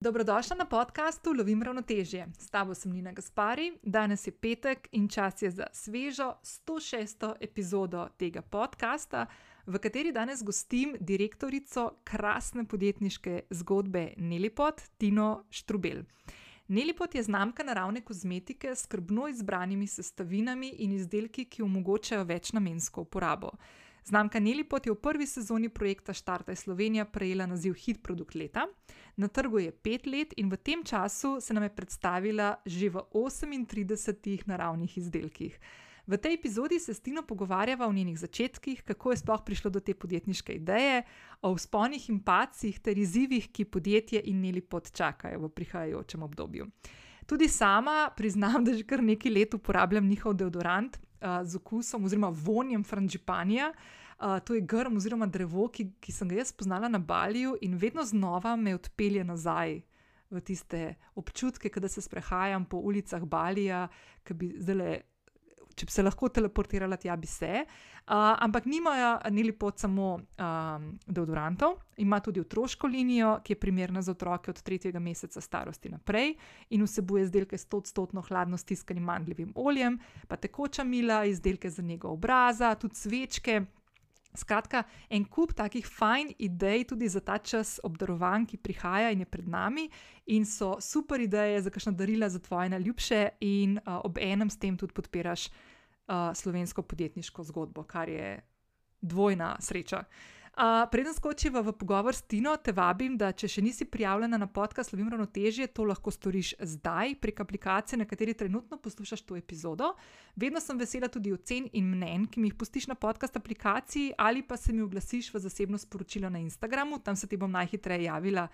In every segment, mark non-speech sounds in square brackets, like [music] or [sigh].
Dobrodošla na podkastu Lovim ravnotežje. S tabo sem Nina Gaspari, danes je petek in čas je za svežo 106. epizodo tega podcasta, v kateri danes gostim direktorico krasne podjetniške zgodbe Nelipot, Tino Štrubel. Nelipot je znamka naravne kozmetike s skrbno izbranimi sestavinami in izdelki, ki omogočajo večnamensko uporabo. Znamka Nelipot je v prvi sezoni projekta Štartaj Slovenija prejela naziv Hit Produkt leta. Na trgu je pet let in v tem času se nam je predstavila že v 38 naravnih izdelkih. V tej epizodi se s Tino pogovarjava o njenih začetkih, kako je sploh prišlo do te podjetniške ideje, o vzponih in pacih ter izzivih, ki podjetje in Nelipot čakajo v prihajajočem obdobju. Tudi sama priznam, da že kar nekaj let uporabljam njihov deodorant z okusom oziroma vonjem frangipanja. Uh, to je grm oziroma drevo, ki, ki sem ga jaz spoznala na Baliju in vedno znova me odpelje nazaj v tiste občutke, da se sprehajam po ulicah Balija, ki bi zdaj če bi se lahko teleportirala tja, bi se. Uh, ampak nimajo nili pot samo um, deodorantov, ima tudi otroško linijo, ki je primerna za otroke od tretjega meseca starosti naprej in vsebuje izdelke s 100-odstotno hladno stiskanim mandljivim oljem, pa tekoča mila, izdelke za njegov obraza, tudi svečke. Skratka, en kup takih fajn idej tudi za ta čas obdarovanj, ki prihaja in je pred nami, in so super ideje za kakšno darila za tvoje najljubše, in uh, ob enem s tem tudi podpiraš uh, slovensko podjetniško zgodbo, kar je dvojna sreča. Uh, preden skočiva v pogovor s Tino, te vabim, da če še nisi prijavljena na podcast Slovim ravnotežje, to lahko storiš zdaj prek aplikacije, na kateri trenutno poslušaš to epizodo. Vedno sem vesela tudi ocen in mnen, ki mi jih pustiš na podcast aplikaciji ali pa se mi oglasiš v zasebno sporočilo na Instagramu, tam se ti bom najhitreje javila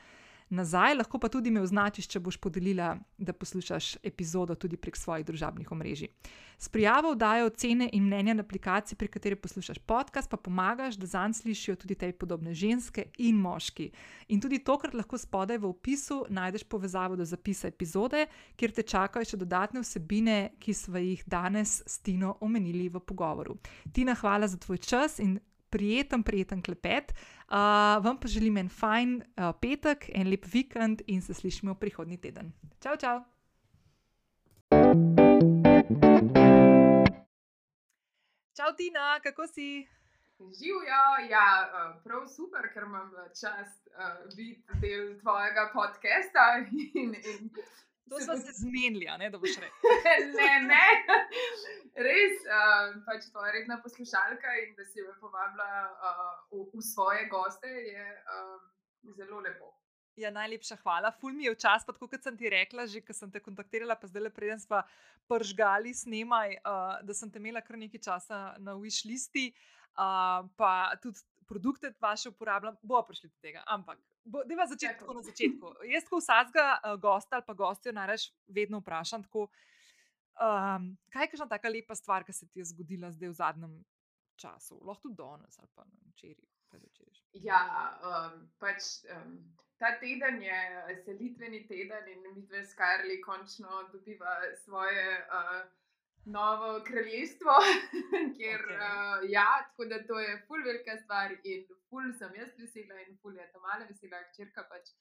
nazaj, lahko pa tudi me označiš, če boš podelila, da poslušaš epizodo tudi prek svojih družabnih omrežij. S prijavo dajo ocene in mnenja na aplikaciji, pri kateri poslušaš podcast, pa pomagaš, da zanj slišijo tudi te podobne ženske in moški. In tudi tokrat lahko spodaj v opisu najdeš povezavo do zapisa epizode, kjer te čakajo še dodatne vsebine, ki smo jih danes s Tino omenili v pogovoru. Tina, hvala za tvoj čas in prijeten, prijeten klepet. Uh, vam pa želim en fajn uh, petek, en lep vikend in se slišimo prihodnji teden. Čau, čau! Čau, Tina, kako si? Živijo, ja, prav super, ker imam čast uh, biti del tvojega podcasta in, in To smo se zmenili, ne, da boš rekel. [laughs] ne, ne, res, uh, pač tvoja redna poslušalka in da si me povabila uh, v, v svoje goste, je uh, zelo lepo. Ja, najlepša hvala. Ful mi je v čas, kot sem ti rekla, že ko sem te kontaktirala, pa zdaj le preden smo pržgali snemaj, uh, da sem te imela kar nekaj časa na wish listi, uh, pa tudi produkte vaše uporabljam, bo prišli do tega. Ampak da vas začeti tako na začetku. Jaz, ko vsakega uh, gosta ali pa gostjo nareš, vedno vprašam, tako, um, kaj je kakšna taka lepa stvar, ki se ti je zgodila zdaj v zadnjem času, lahko tudi danes ali pa včeraj. Ja, um, pač um, ta teden je selitveni teden in mi dve skarli končno dobiva svoje. Uh, novo kraljestvo, [laughs] kjer okay. uh, ja, tako da to je ful velika stvar in ful sem jaz vesela in ful je to male vesela, črka pač.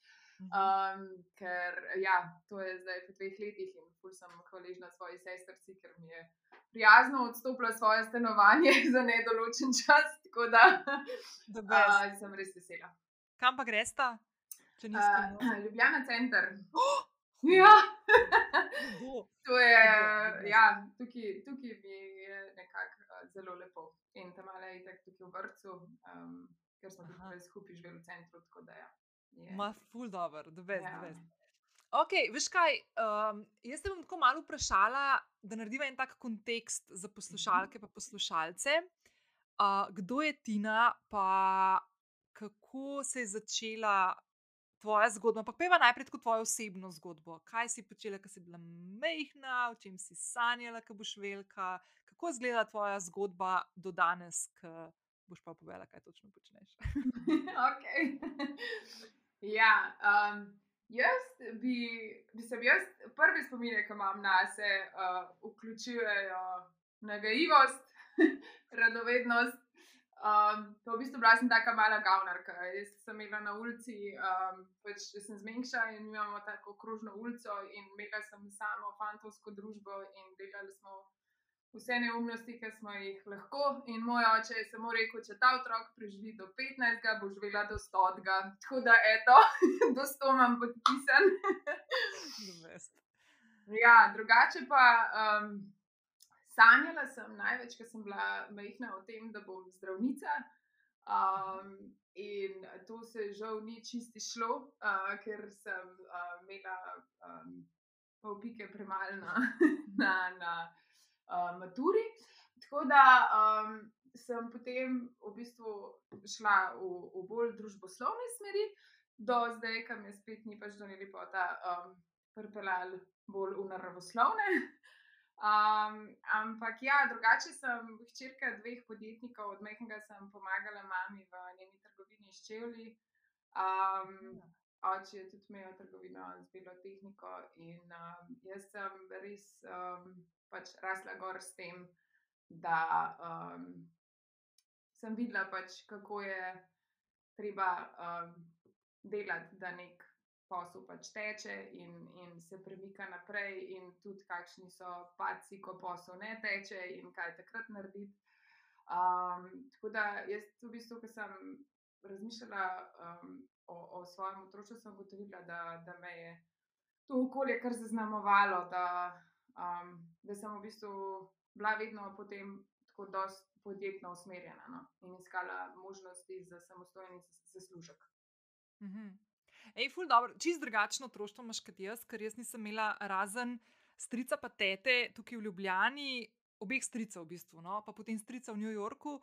Um, ker ja, to je zdaj po dveh letih in ful sem hvaležna svoji sestrci, ker mi je prijazno odstopila svoje stanovanje [laughs] za nedoločen čas. Tako da uh, [laughs] sem res vesela. Kam pa greš ta? Uh, Ljubljana center. [gasps] Oh! Ja. to je, ja, tukaj, tukaj mi je nekako uh, zelo lepo. In tam ali je tako tukaj v vrtu, um, ker smo tukaj skupaj živeli v centru. Ja, Ma, ful dobr, veš, da veš. Ok, veš kaj, um, jaz te bom tako malo vprašala, da narediva en tak kontekst za poslušalke in poslušalce. Uh, kdo je Tina, pa kako se je začela tvoja zgodba. Ampak peva najprej kot tvojo osebno zgodbo. Kaj si počela, ko si bila mehna, o čem si sanjala, ko boš velika, kako izgleda tvoja zgodba do danes, ko boš pa povedala, kaj točno počneš. [laughs] ok. ja. Um... Jaz bi, se jaz, prvi spomin, ki imam na sebe, uh, vključujejo nagajljivost, [laughs] radovednost, Um, v bistvu bila sem taka mala gavnarka. Jaz sem imela na ulici, um, pač sem zmenjša in imamo tako krožno ulico in imela sem samo fantovsko družbo in delali smo vse neumnosti, ki smo jih lahko. In moj oče je samo rekel, če ta otrok preživi do 15, bo živela do 100. Tako da, eto, [laughs] do 100 imam podpisan. ja, drugače pa. Um, sanjala sem največ, ker sem bila majhna o tem, da bom zdravnica. Um, in to se žal ni čisti šlo, uh, ker sem uh, imela um, pol pike premalo na, [laughs] na, na uh, maturi. Tako da um, sem potem v bistvu šla v, v bolj družboslovne smeri, do zdaj, ki me spet ni pač do ne lepota um, pripeljali bolj v naravoslovne. Um, ampak ja, drugače sem hčerka dveh podjetnikov, od mehkega sem pomagala mami v njeni trgovini s čevlji. Um, oče je tudi imel trgovino z belo tehniko in um, jaz sem res um, pač rasla gor s tem, da um, sem videla, pač, kako je treba um, delati, da nek posel pač teče in, in se premika naprej, in tudi kakšni so paci, ko posel ne teče in kaj takrat narediti. Um, tako da jaz, v bistvu, ko sem razmišljala um, o, o svojem otroku, sem ugotovila, da, da me je to okolje kar zaznamovalo, da, um, da sem v bistvu bila vedno potem tako dosti podjetno usmerjena no? in iskala možnosti za samostojni zaslužek. Mm -hmm. Ej, ful, dobro, čist drugačno otroštvo imaš kot jaz, ker jaz nisem imela razen strica pa tete tukaj v Ljubljani, obeh stricev v bistvu, no? pa potem strica v New Yorku,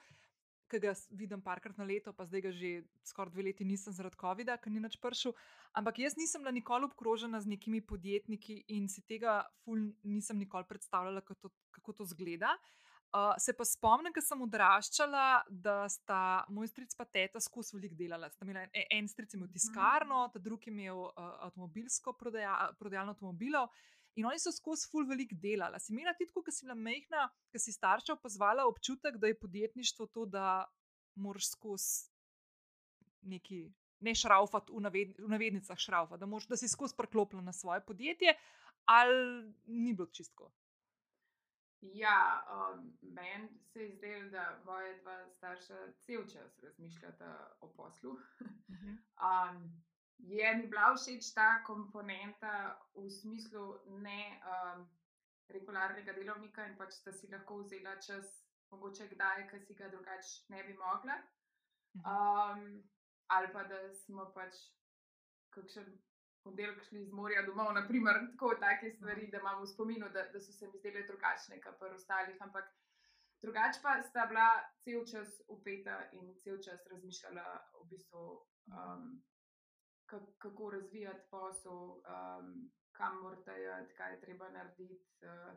ki ga vidim parkrat na leto, pa zdaj ga že skoraj dve leti nisem zaradi COVID-a, ker ni več pršil. Ampak jaz nisem bila nikoli obkrožena z nekimi podjetniki in si tega ful nisem nikoli predstavljala, kako to, kako to zgleda. Uh, se pa spomnim, ker sem odraščala, da sta moj stric pa teta skozi velik delala. Imela, en, en stric je imel tiskarno, ta drugi je imel uh, avtomobilsko prodaja, prodajalno avtomobilov. In oni so skozi full velik delali. Si imela ti ki si bila mehna, ki si starša opazvala občutek, da je podjetništvo to, da moraš skozi neki. Ne šraufati v, naved, v navednicah, šraufa, da, mož, da si skozi preklopila na svoje podjetje, ali ni bilo čisto. Ja, um, meni se je zdelo, da moja dva starša cel čas razmišljata o poslu. [laughs] um, je mi bila všeč ta komponenta v smislu ne um, regularnega delovnika in pač, da si lahko vzela čas, mogoče kdaj, ki si ga drugače ne bi mogla. Um, ali pa da smo pač kakšen ponedeljek šli iz morja domov, naprimer, tako take stvari, da imamo v spominu, da, da so se mi zdele drugačne, kot pa ostalih. Ampak drugače pa sta bila cel čas upeta in cel čas razmišljala, v bistvu, um, kako razvijati posel, um, kam morate iti, kaj je treba narediti. Uh,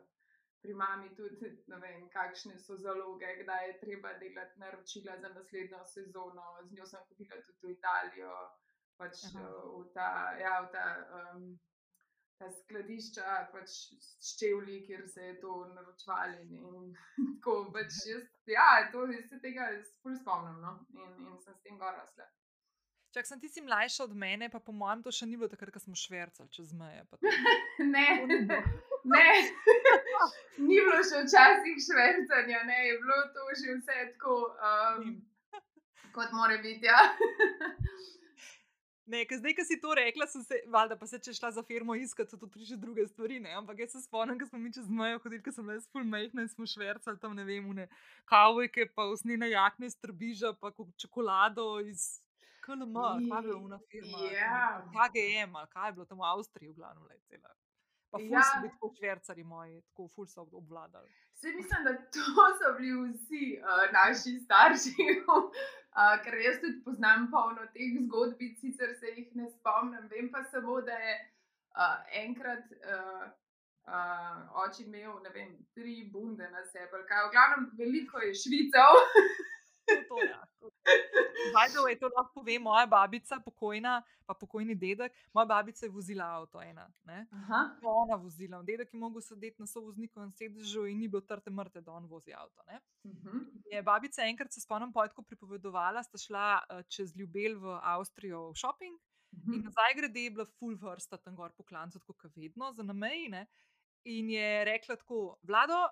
Pri mami tudi [laughs] vem, kakšne so zaloge, kdaj je treba delati naročila za naslednjo sezono. Z njo sem hodila tudi v Italijo, pač v ta, ja, v ta, um, ta skladišča, pač ščevli, kjer se je to naročvali. In, [laughs] tako, pač jaz, ja, to, jaz se tega sploh spomnim no? in, in sem s tem gor rasla. Če sem ti mlajša od mene, pa po mojem to še ni bilo takrat, ko smo švrcali čez meje. [laughs] ne, [laughs] ne. ni bilo še včasih švrcanja, ne, je bilo to že vse tako, um, kot mora biti. Ja. Ne, zdaj, ki si to rekla, se, valjda, pa se če šla za firmo iskati, so tri že druge stvari. Ne? Ampak jaz se spomnim, ko smo mi čez mejo hodili, ko sem res full majhna in smo švrcali tam, ne vem, ne kavojke, pa usnjene jakne iz trbiža, pa čokolado iz KLM, kaj je bilo una firma. Ja. KGM, kaj je bilo tam v Avstriji, v glavnem, le cela. Pa ful ja. so bili tako švrcari moji, tako ful so obvladali. Vse mislim, da to [laughs] so bili vsi uh, naši starši. Uh, [laughs] ker jaz tudi poznam polno teh zgodbic, sicer se jih ne spomnim. Vem pa samo, da je uh, enkrat uh, uh, oče imel vem, tri bunde na sebi, kaj v glavnem veliko je švicev. [laughs] To, ja. Vajdov je to lahko pove moja babica, pokojna, pa pokojni dedek. Moja babica je vozila avto ena. Ne? Ona vozila. Dedek je mogel sedeti na sovoznikovem sedežu in ni bilo trte mrte, da on vozi avto. Uh mhm. -huh. Je babica enkrat se spomnim pojtko pripovedovala, sta šla uh, čez Ljubel v Avstrijo v shopping. Uh -huh. In mhm. nazaj grede je bila full vrsta tam gor po klancu, kot vedno, za nameji. In je rekla tako, vlado,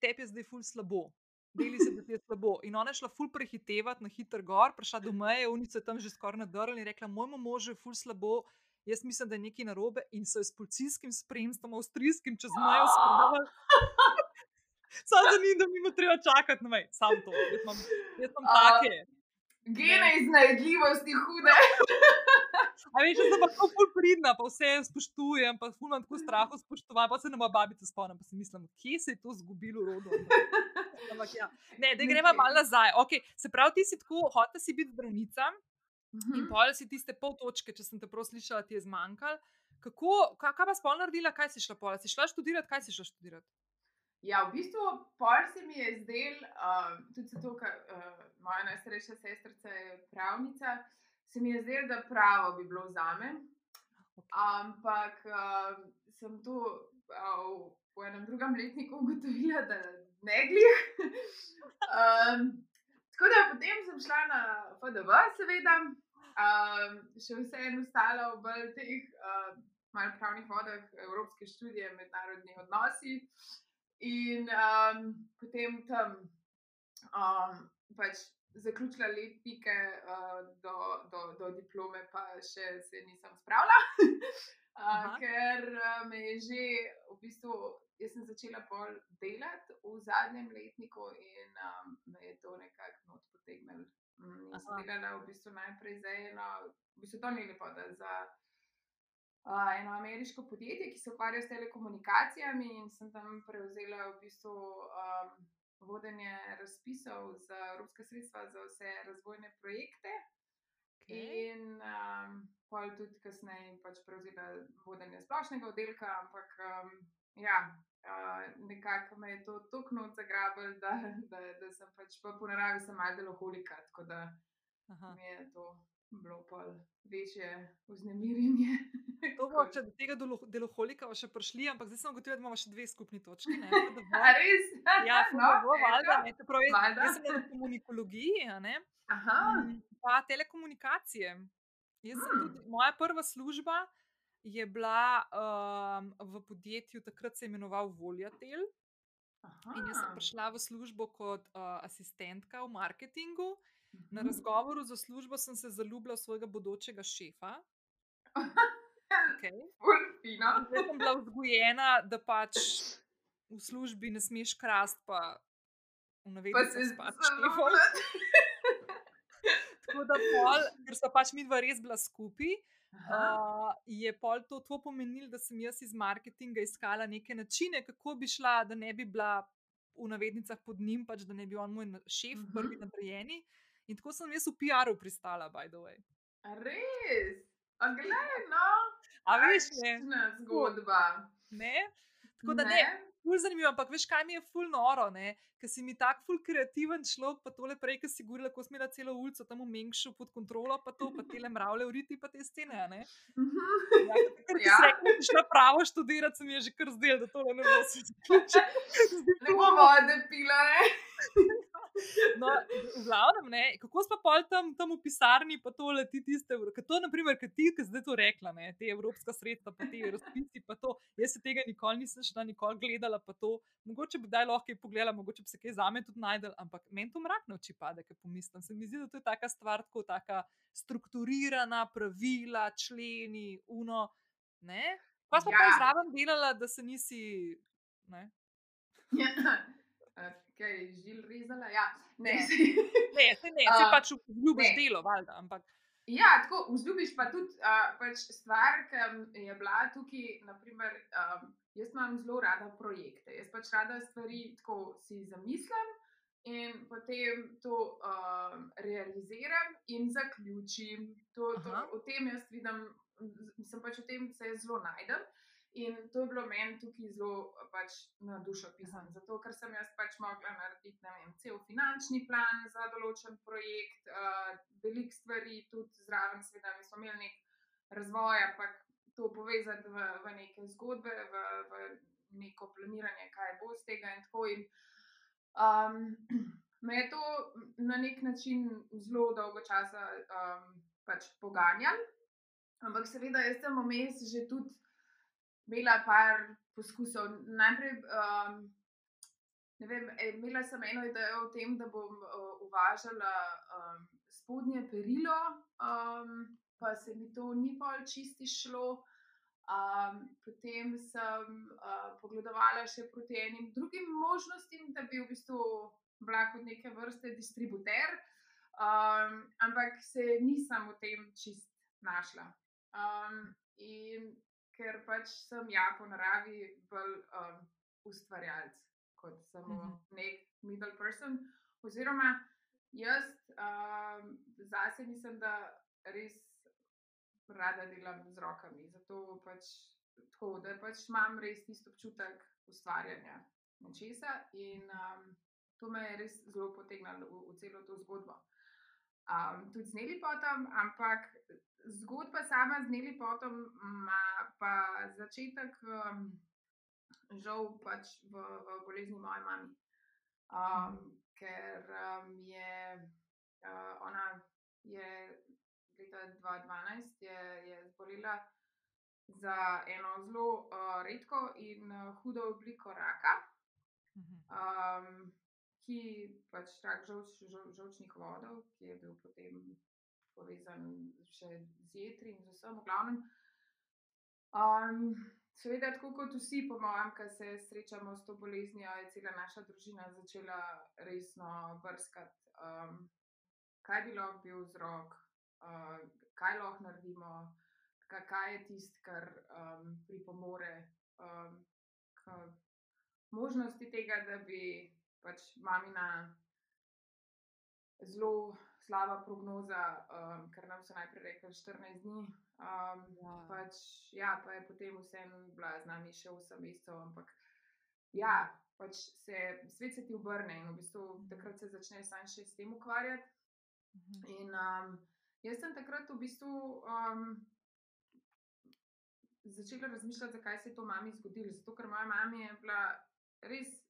tebi je zdaj full slabo deli se, da ti je slabo. In ona je šla ful prehitevati na hiter gor, prišla do meje, unice tam že skoraj nadrli in rekla: Moj mož je ful slabo. Jaz mislim, da je nekaj narobe in so s policijskim spremstvom, avstrijskim, čez mejo spravili. [laughs] Samo da ni, da mi bo treba čakati na meji, samo to, jaz imam, jaz imam take. Gene iznajdljivosti hude. A veš, da sem pa tako ful pridna, pa vse spoštujem, pa ful imam tako strahu spoštovati, pa se ne moja babica spomnim, pa si mislim, kje se je to zgubilo rodo. Ampak, ja. [laughs] Ne, da gremo malo nazaj. Okay. Se pravi, ti si tako, hotel si biti zdravnica uh -huh. in mhm. pol si tiste pol točke, če sem te prav slišala, ti je zmanjkalo. Kako, kaj, kaj pa spolno naredila, kaj si šla pol? Si šla študirati, kaj si šla študirati? Ja, v bistvu, pol se mi je zdel, uh, tudi zato, ker uh, moja najstarejša sestrica je pravnica, se mi je zdel, da pravo bi bilo za me. Ampak uh, sem tu uh, v enem drugem letniku ugotovila, da ne glih. [laughs] um, tako da potem sem šla na FDV, seveda, um, še vseeno ostala v teh uh, malih pravnih vodah Evropske študije, mednarodni odnosi. In um, potem tam um, pač zaključila letnike uh, do, do, do diplome, pa še se nisem spravila, [laughs] uh, ker uh, me je že v bistvu jaz sem začela bolj delati v zadnjem letniku in um, me je to nekako not potegnilo. Mm, jaz sem delala v bistvu najprej za eno, v bistvu to ni lepo, da za uh, eno ameriško podjetje, ki se ukvarja s telekomunikacijami in sem tam prevzela v bistvu. Um, Vodenje razpisov za evropske sredstva, za vse razvojne projekte, okay. in um, pol tudi kasneje pač prevzela vodenje splošnega oddelka, ampak um, Ja, uh, nekako me je to tako noč zagrabil, da, da, da sem pač pa po naravi sem malo deloholika, tako da Aha. mi je to bilo pol večje vznemirjenje. [laughs] To bo, če do tega deloholika še prišli, ampak zdaj sem ugotovila, da imamo še dve skupni točki. Ne, [laughs] res? [laughs] Ja, no, bo, valjda, ne, pravi, jaz sem na komunikologiji, pa telekomunikacije. Jaz sem hmm. tudi, moja prva služba je bila um, v podjetju, takrat se je imenoval Voljatel. In jaz sem prišla v službo kot uh, asistentka v marketingu. Na mhm. razgovoru za službo sem se zaljubila v svojega bodočega šefa. Okay. [laughs] Jaz sem bila vzgojena, da pač v službi ne smeš krasti, pa v navednicah pač šefov. Tako da, pol, ker so pač mi dva res bila skupaj. Uh, je pol to, to pomenilo, da sem jaz iz marketinga iskala neke načine, kako bi šla, da ne bi bila v navednicah pod njim, pač da ne bi on moj šef, uh mhm. -huh. prvi nadrejeni. In tako sem jaz v PR-u pristala, by the way. Res, a gledaj, no. A veš, ne. Zgodba. Ne? Tako da ne. ne ful zanimivo, ampak veš, kaj mi je ful noro, ker si mi tak ful kreativen človek, pa tole prej, ki si govorila, ko smo imeli celo ulico tam v Mengšu pod kontrolo, pa to, pa [laughs] te le mravlje uriti, pa te stene. Ne? Mhm. Ja, ker ja. si rekel, šla pravo študirati, se mi je že kar zdelo, da tole ne bo se [laughs] zaključilo. Ne bo vode pila, ne? [laughs] No, v glavnem, ne, kako smo pa tam, tam v pisarni, pa to leti tiste, ki to, naprimer, ki ti, ki zdaj to rekla, ne, te evropska sredstva, pa te razpisi, pa to. Jaz se tega nikoli nisem šla, nikoli gledala, pa to. Mogoče bi daj lahko pogledala, mogoče bi se kaj za me tudi najdel, ampak meni to mrak na oči pade, ker pomislim. Se mi zdi, da to je taka stvar, tako taka strukturirana, pravila, členi, uno. Ne? Pa smo ja. pa zraven delala, da se nisi. Ne? Ja kaj je žil rezala. Ja, ne, ne, [laughs] ne, se ne, se uh, pač vzljubiš delo, valjda. Ampak... Ja, tako vzljubiš pa tudi uh, pač stvar, ki je bila tukaj. Naprimer, um, jaz imam zelo rada projekte. Jaz pač rada stvari tako si zamislim. In potem to um, realiziram in zaključim. To, to, v tem jaz vidim, sem pač v tem se zelo najdem. In to je bilo meni tukaj zelo pač, na dušo pisano, zato ker sem jaz pač mogla narediti vem, cel finančni plan za določen projekt, uh, veliko stvari, tudi zraven, seveda, mi smo imeli nek razvoj, ampak to povezati v, v neke zgodbe, v, v neko planiranje, kaj bo z tega in tako. In, um, me je to na nek način zelo dolgo časa um, pač poganjalo, ampak seveda, jaz sem vmes že tudi imela par poskusov. Najprej, um, ne vem, e, imela sem eno idejo o tem, da bom uh, uvažala um, spodnje perilo, um, pa se mi to ni pol čisti šlo. Um, potem sem uh, pogledovala še proti enim drugim možnostim, da bi v bistvu bila kot neke vrste distributer, um, ampak se nisem v tem čist našla. Um, in ker pač sem ja po naravi bolj um, ustvarjalec kot samo mm -hmm. nek middle person. Oziroma, jaz um, zase mislim, da res rada delam z rokami. Zato pač tako, da pač imam res tisto občutek ustvarjanja nečesa in um, to me je res zelo potegnilo v, v celo to zgodbo. Um, tudi z Neli potom, ampak zgodba sama z Neli potom ima pa začetek, um, žal pač v, v bolezni moje mame. Um, ker um, je uh, ona je leta 2012 je, je zbolela za eno zelo uh, redko in uh, hudo obliko raka. Um, ki pač rak žolč, žol, žolčnih vodov, ki je bil potem povezan še z jetri in z vsem, v glavnem. Um, seveda, tako kot vsi, po mojem, ki se srečamo s to boleznijo, je cela naša družina začela resno brskati, um, kaj bi lahko bil vzrok, uh, kaj lahko naredimo, kaj je tisto, kar um, pripomore um, k možnosti tega, da bi pač mamina zelo slaba prognoza, um, ker nam so najprej rekli 14 dni. Um, ja. Pač, ja, pa je potem vseeno bila z nami še 8 mesecev, ampak ja, pač se svet se ti obrne in v bistvu takrat se začne sam še s tem ukvarjati. Mhm. In um, jaz sem takrat v bistvu um, začela razmišljati, zakaj se je to mami zgodilo. Zato, ker moja mama je bila res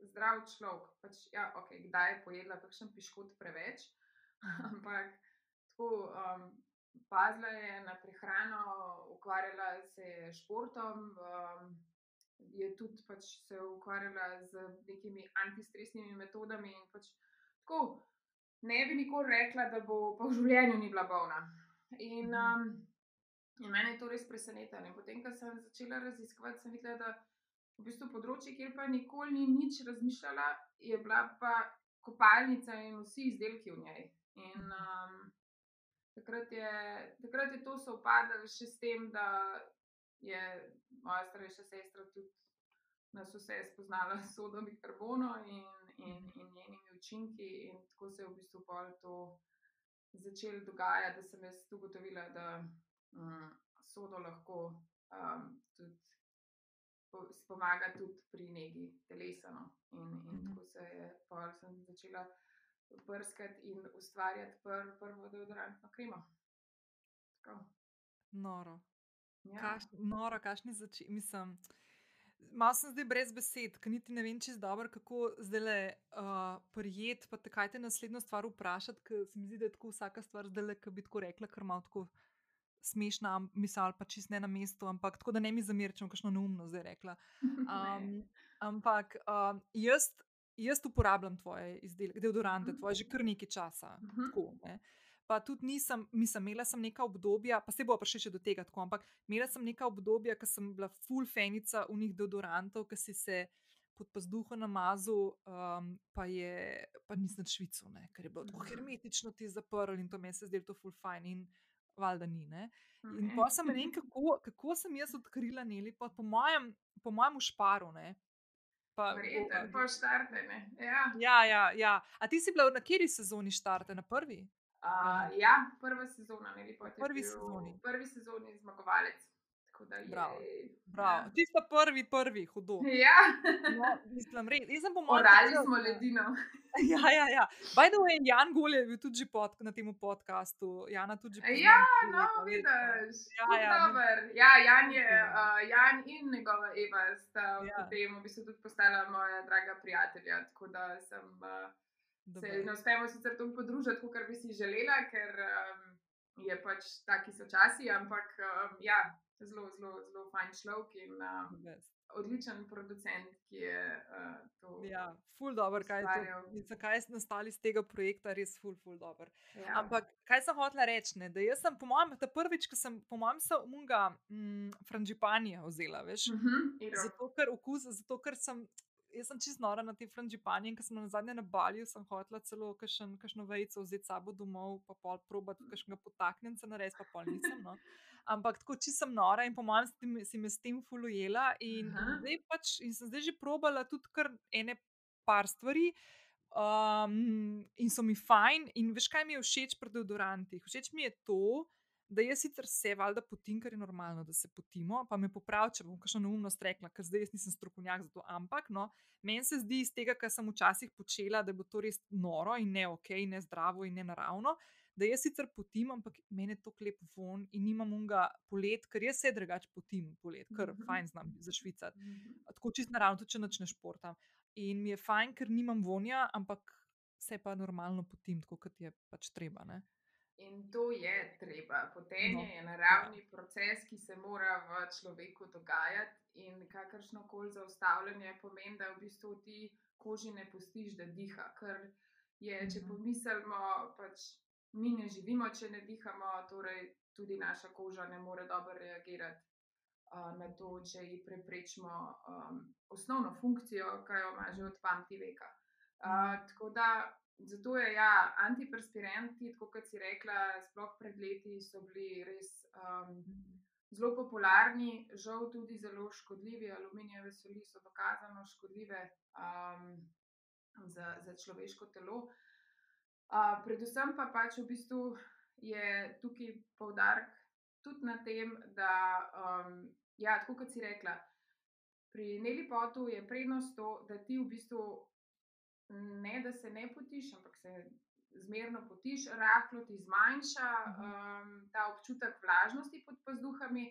zdrav človek. Pač, ja, okay, kdaj je pojedla kakšen piškot preveč, [laughs] ampak tako. Um, Pazila je na prehrano, ukvarjala se je s športom, um, je tudi pač se ukvarjala z nekimi antistresnimi metodami. Pač, tako, ne bi nikoli rekla, da bo v življenju ni bila bolna. In, um, in meni je to res presenetilo. Potem, ko sem začela raziskovati, sem videla, da v bistvu področje, kjer pa nikoli ni nič razmišljala, je bila pa kopalnica in vsi izdelki v njej. In um, takrat, je, takrat je to sovpadalo še s tem, da je moja starejša sestra tudi nas vse spoznala s sodom in karbonom in, in, in njenimi učinki. In tako se je v bistvu pol to začelo dogajati, da sem jaz ugotovila, da um, sodo lahko um, tudi pomaga tudi pri neki telesa. No. In, in -hmm. tako se je, sem začela brskati in ustvarjati pr, prvo deodorantno kremo. Tako. Noro. Ja. Kaš, noro, kašni začeti. Mislim. Malo sem zdaj brez besed, ker niti ne vem, če je dobro, kako zdaj le uh, prijet. Pa te kaj te naslednjo stvar vprašati, ker se mi zdi, da je tako vsaka stvar zdaj le, ki bi tako rekla, ker malo tako smešna misel, pa čist ne na mestu, ampak tako da ne mi zamirčem, kakšno neumno zdaj rekla. [laughs] Um, ampak um, jaz, jaz uporabljam tvoje izdelke, deodorante, tvoje že kar nekaj časa. Mhm. Tako, ne. Pa tudi nisem, mislim, imela sem neka obdobja, pa se bo prišel še do tega, tako, ampak imela sem neka obdobja, ko sem bila full fenica unih deodorantov, ki si se pod pazduho namazal, um, pa, je, pa nisem švico, ne, ker je bilo tako mhm. hermetično ti zaprl in to meni se zdelo to full fine. In valjda ni. Ne? In pa sem ne vem, [laughs] kako, kako sem jaz odkrila Neli, pa po mojem, po mojem šparu. Ne? Pa, Vreten, po štarte, ja. Ja, ja, ja. A ti si bila na kateri sezoni štarte, na prvi? Uh, ja, prva sezona, ne pa prvi sezoni. Prvi sezoni zmagovalec. Bravo. Bravo. Ja. Ti si prvi, prvi, hudo. Ja. No, mislim, res. Jaz sem pomagal. Morali smo ledino. [laughs] Ja, ja, ja. By the way, Jan Gol je bil tudi pod, na tem podkastu. Jana tudi že. Ja, no, vidiš. Ja, ja, ja, Jan je, uh, Jan in njegova Eva sta ja. potem v bistvu tudi postala moja draga prijatelja. Tako da sem uh, se ne uspemo sicer to podružiti, kot bi si želela, ker um, je pač taki so časi, ampak um, ja zelo, zelo, zelo fajn človek in uh, odličen producent, ki je uh, to. Ja, ful dobro, kaj je to. Zakaj ste nastali iz tega projekta, res ful, ful dobro. Ja. Ampak kaj sem hotela reči? Da jaz sem, po mojem, ta prvič, ko sem, po mojem, se umunga mm, frangipanija vzela, veš? Uh mhm, -huh, zato, ker okus, zato, ker sem jaz sem čist nora na te franžipanje in ker sem na zadnje na balju, sem hotela celo kakšno vejco vzeti sabo domov, pa pol probati kakšnega potaknjenca na res, pa pol nisem. No. Ampak tako čisto sem nora in po mojem si me s tem fulujela in zdaj, pač, in sem zdaj že probala tudi kar ene par stvari. Um, in so mi fajn, in veš, kaj mi je všeč pri deodorantih? Všeč mi je to, da jaz sicer se valjda potim, ker je normalno, da se potimo, pa me popravi, če bom kakšno neumnost rekla, ker zdaj nisem strokovnjak za to. Ampak no, meni se zdi iz tega, kar sem včasih počela, da bo to res noro in ne ok, ne zdravo in ne naravno. Da jaz sicer potim, ampak meni je to klep von in nimam unga polet, ker jaz se drugače potim polet, ker mm -hmm. fajn znam za švicar. Mm -hmm. Tako čist naravno, tudi če načneš športam. In mi je fajn, ker nimam vonja, ampak se pa normalno potim, tako kot je pač treba. Ne? In to je treba. Potenje no. je naravni proces, ki se mora v človeku dogajati, in kakršno koli zaustavljanje pomeni, da v bistvu ti koži ne pustiš, da diha. Ker je, če mhm. pomislimo, pač mi ne živimo, če ne dihamo, torej tudi naša koža ne more dobro reagirati. Na to, če ji preprečimo um, osnovno funkcijo, ki jo ima že od pameti veka. Uh, tako da Zato je ja, antiperspiranti, kot si rekla, sploh pred leti so bili res um, zelo popularni, žal tudi zelo škodljivi. Aluminijeve soli so dokazano škodljive um, za, za človeško telo. Uh, predvsem pa pač v bistvu je tukaj poudarek tudi na tem, da, um, ja, tako kot si rekla, pri Neli Potu je prednost to, da ti v bistvu ne da se ne potiš, ampak se zmerno potiš, rahlo ti zmanjša um, ta občutek vlažnosti pod pazduhami.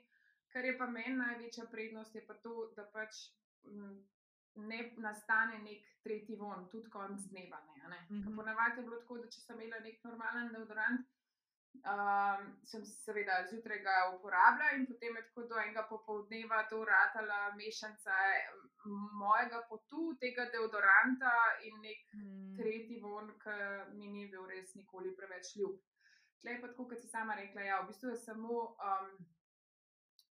Kar je pa meni največja prednost, je pa to, da pač m, ne nastane nek tretji von, tudi konc dneva. Ne, ne? Mm -hmm. Ponavadi je bilo tako, da če sem imela nek normalen deodorant, Um, sem seveda zjutraj ga uporabljala in potem je tako do enega popoldneva to ratala mešanica mojega potu, tega deodoranta in nek mm. tretji von, ki mi ni bil res nikoli preveč ljub. Tle pa tako, kot si sama rekla, ja, v bistvu je samo um,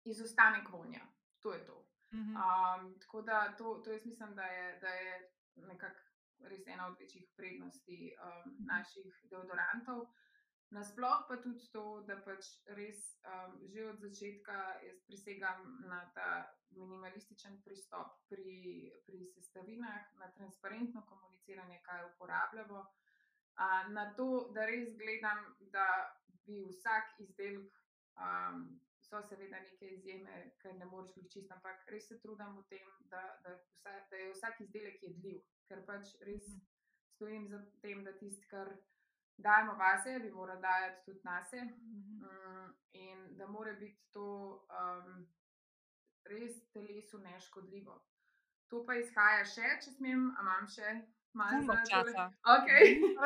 izostanek vonja. To je to. Um, tako da to, to jaz mislim, da je, da je nekako res ena od večjih prednosti um, naših deodorantov. Nasploh pa tudi to, da pač res um, že od začetka jaz prisegam na ta minimalističen pristop pri, pri sestavinah, na transparentno komuniciranje, kaj uporabljamo, uh, na to, da res gledam, da bi vsak izdelek, um, so seveda neke izjeme, ker ne moreš biti čist, ampak res se trudim v tem, da, da, vsa, da je vsak izdelek jedljiv, ker pač res mhm. stojim za tem, da tisti, kar dajemo vase, bi morali dajati tudi nas. Mhm. Mm, in da mora biti to um, res telesu neškodljivo. To pa izhaja še, če smem, a imam še malo časa. Okay. [laughs]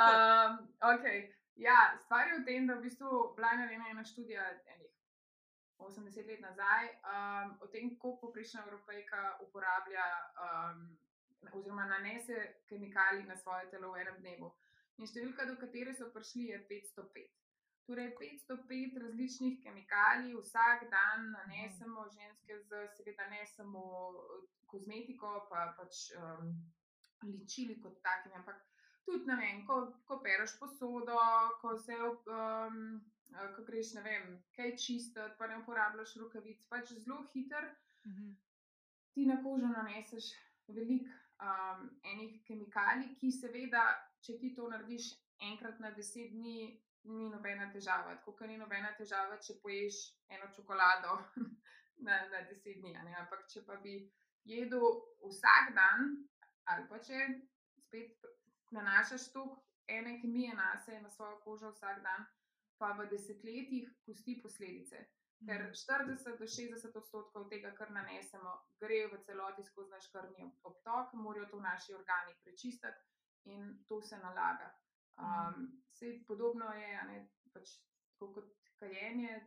Um, okay. Ja, stvar je v tem, da v bistvu je ena študija enih 80 let nazaj um, o tem, koliko poprečna evropejka uporablja um, oziroma nanese kemikalije na svoje telo v enem dnevu. In številka, do katere so prišli, je 505. Torej, 505 različnih kemikalij vsak dan nanesemo ženske, z, seveda ne samo eh, kozmetiko, pa pač um, ličili kot takimi, ampak tudi, ne vem, ko, ko pereš posodo, ko se. Um, Ko greš, ne vem, kaj čistiti, pa ne uporabljaš rokavic, pač zelo hiter, uh mhm. -huh. ti na kožo naneseš veliko um, enih kemikalij, ki seveda če ti to narediš enkrat na deset dni, ni nobena težava. Tako kot ni nobena težava, če poješ eno čokolado [laughs] na, na deset dni. ne. Ampak če pa bi jedel vsak dan, ali pa če spet nanašaš to ene kemije na sebe, na svojo kožo vsak dan, pa v desetletjih pusti posledice. Ker 40 do 60 odstotkov tega, kar nanesemo, gre v celoti skozi naš krvni obtok, morajo to naši organi prečistiti in to se nalaga. Um, Vse podobno je, ne, pač, tako kot kajenje,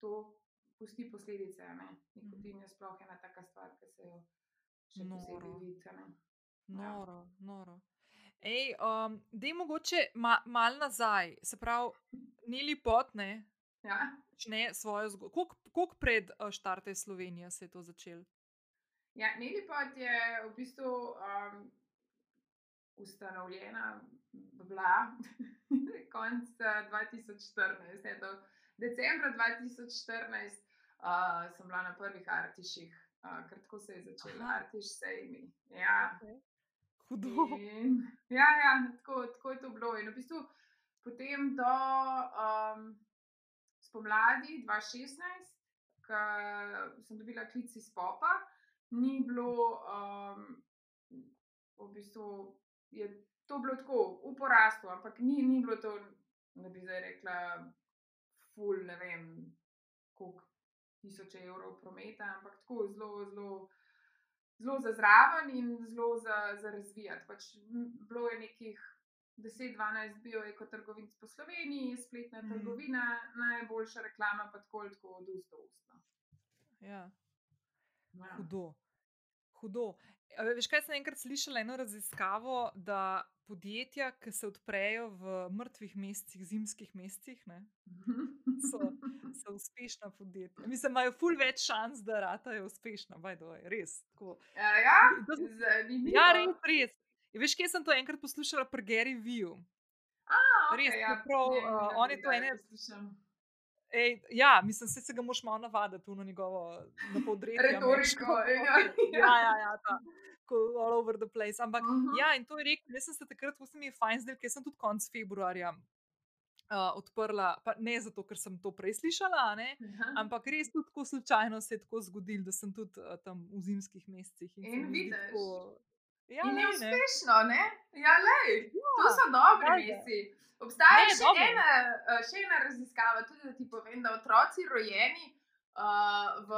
to pusti posledice. ne. Nikotin je sploh ena taka stvar, ki se jo še posebej Noro. vidi. a ne. Noro, noro. Ej, um, dej mogoče ma, mal nazaj, se pravi, Nili Potne Ja. začne svojo zgodbo. Koliko pred uh, štartem Slovenije se je to začelo? Ja, Nelipod je v bistvu um, ustanovljena bila [laughs] konec uh, 2014. Je, do decembra 2014 uh, sem bila na prvih artiših, uh, ker tako se je začelo, Aha. artiš sejmi. Ja. Hudo. In, ja, ja tako, tako je to bilo. In v bistvu potem do um, spomladi 2016, ko sem dobila klic iz popa, ni bilo, um, v bistvu je to bilo tako v porastu, ampak ni, ni bilo to, da bi zdaj rekla, ful, ne vem, koliko tisoče evrov prometa, ampak tako zelo, zelo zelo za zraven in zelo za, za razvijati. Pač bilo je nekih 10-12 bioekotrgovinic po Sloveniji, spletna mm. trgovina, najboljša reklama pa tako ali tako od ust do ust. no. Ja. Ja. Hudo. Hudo. Veš, kaj sem enkrat slišala eno raziskavo, da podjetja, ki se odprejo v mrtvih mesecih, zimskih mesecih, ne, so, so uspešna podjetja. Mislim, imajo ful več šans, da ratajo uspešna, bajdo, res. Tako. Ja, ja, zanimivo. Ja, res, res. Ja, Veš, kje sem to enkrat poslušala pri Gary Viju? A, res, ja, prav, ne, uh, on je to ene-. Ej, ja, mislim, se, se ga moš malo navaditi, na njegovo na podretje. Retoriko, ja. ja, ja, ja, ta. All over the place. Ampak, Mhm. ja, in to je rekel, jaz sem se takrat, se mi je fajn zdel, ker sem tudi konec februarja uh, odprla, pa ne zato, ker sem to prej slišala, ne, Aha. ampak res tudi tako slučajno se je tako zgodilo, da sem tudi uh, tam v zimskih mesecih. se In zdi vidiš. tako- Ja, In je lej, ne. uspešno, ne? Ja, lej, to Ja, so dobri valjda. meseci. Obstaja Ne, še, dobro. ena, še ena raziskava, tudi da ti povem, da otroci rojeni uh, v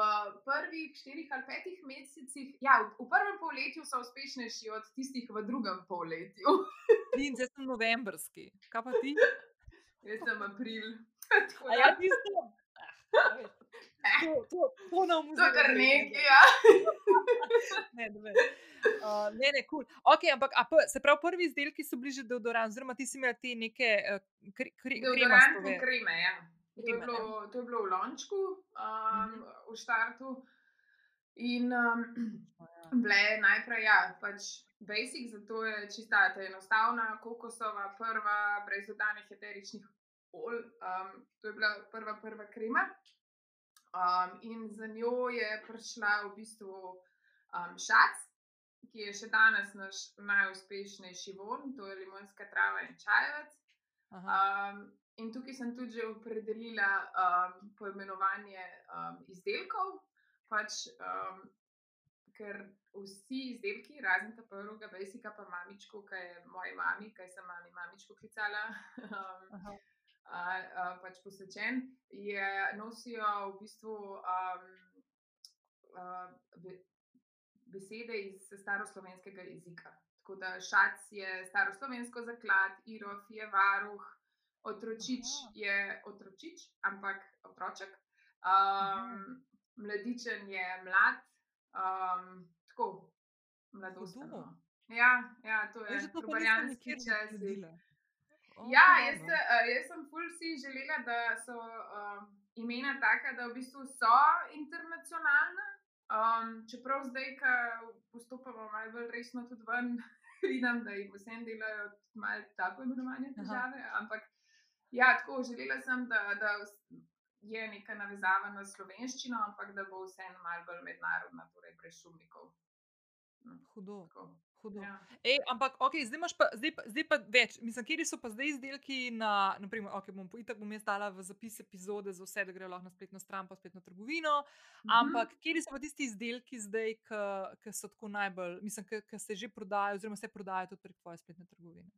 prvih štirih ali petih mesecih, ja, v, v prvem polletju so uspešnejši od tistih v drugem polletju. [laughs] In zdaj sem novembrski. Kaj pa ti? Jaz sem april. [laughs] Ja, ti si to. Veš, To, to, to nam To je kar nekaj, ja. [laughs] Ne, ne, uh, ne, ne, kul. Cool. Okay, ampak a p, se pravi, prvi izdelki so bili že deodorant, oziroma ti si imel te neke uh, kri, kri, Deodorantne kremastove. kreme, ja. To je, bilo, to je bilo v lončku, um, Mhm. v štartu. In um, Ja. bile najprej, ja, pač basic, zato je čista, ta enostavna, kokosova, prva, brez dodanih eteričnih olj. Um, to je bila prva, prva krema. Um, in za njo je prišla v bistvu um, šac, ki je še danes naš najuspešnejši von, to je limonska trava in čajevec. Um, in tukaj sem tudi že opredelila um, poimenovanje um, izdelkov, pač, um, ker vsi izdelki, razen ta prvega, Basica, pa mamičko, ki je moji mami, ki sem mami mamičko klicala, [laughs] um, aha. a, a, pač posvečen, je, nosijo v bistvu um, a, be, besede iz staroslovenskega jezika. Tako da šac je staroslovensko zaklad, irof je varuh, otročič Aha. je otročič, ampak otroček, um, mladičen je mlad, um, tako mladosten. Hudo. no. Ja, ja, to je Veš, da to pa nisem trobarjanski nikjer časi. zasledila. O, Ja, jaz, se- eh, jaz sem ful si želela, da so um, imena taka, da v bistvu so internacionalna. Um, čeprav zdaj, ko postopamo malo bolj resno tudi ven, [laughs] vidim, da jim vsem delajo malo tako imenovane težave. Ampak ja, tako želela sem, da, da je neka navezava na slovenščino, ampak da bo vseeno malo bolj mednarodna, torej brez šumnikov. No, Hudo. tako. Hudo. Ja. Ej, ampak, okay, zdaj, pa, zdaj, pa, zdaj pa več. Mislim, kje so pa zdaj izdelki na, naprimer, okay, bom, itak bom jaz dala v zapis epizode za vse, da grejo lahko na spletno stran, pa spletno trgovino. Mhm. Ampak, kje so pa tisti izdelki zdaj, ki so tako najbolj, mislim, ki se že prodajajo, oziroma se prodajajo tudi prek tvoje spletne trgovine?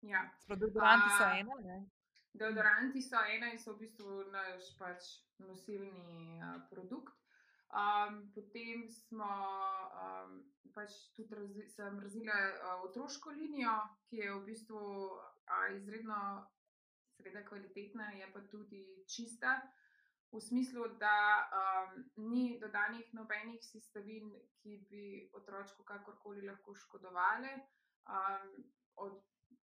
Ja. Deodoranti so A, ena, ne? Deodoranti so ena in so v bistvu naš pač nosilni uh, produkt. Um, potem smo um, pač tudi razvi, sem razvila uh, otroško linijo, ki je v bistvu uh, izredno seveda kvalitetna, je pa tudi čista. V smislu, da um, ni dodanih nobenih sestavin, ki bi otroku kakorkoli lahko škodovali. Um, od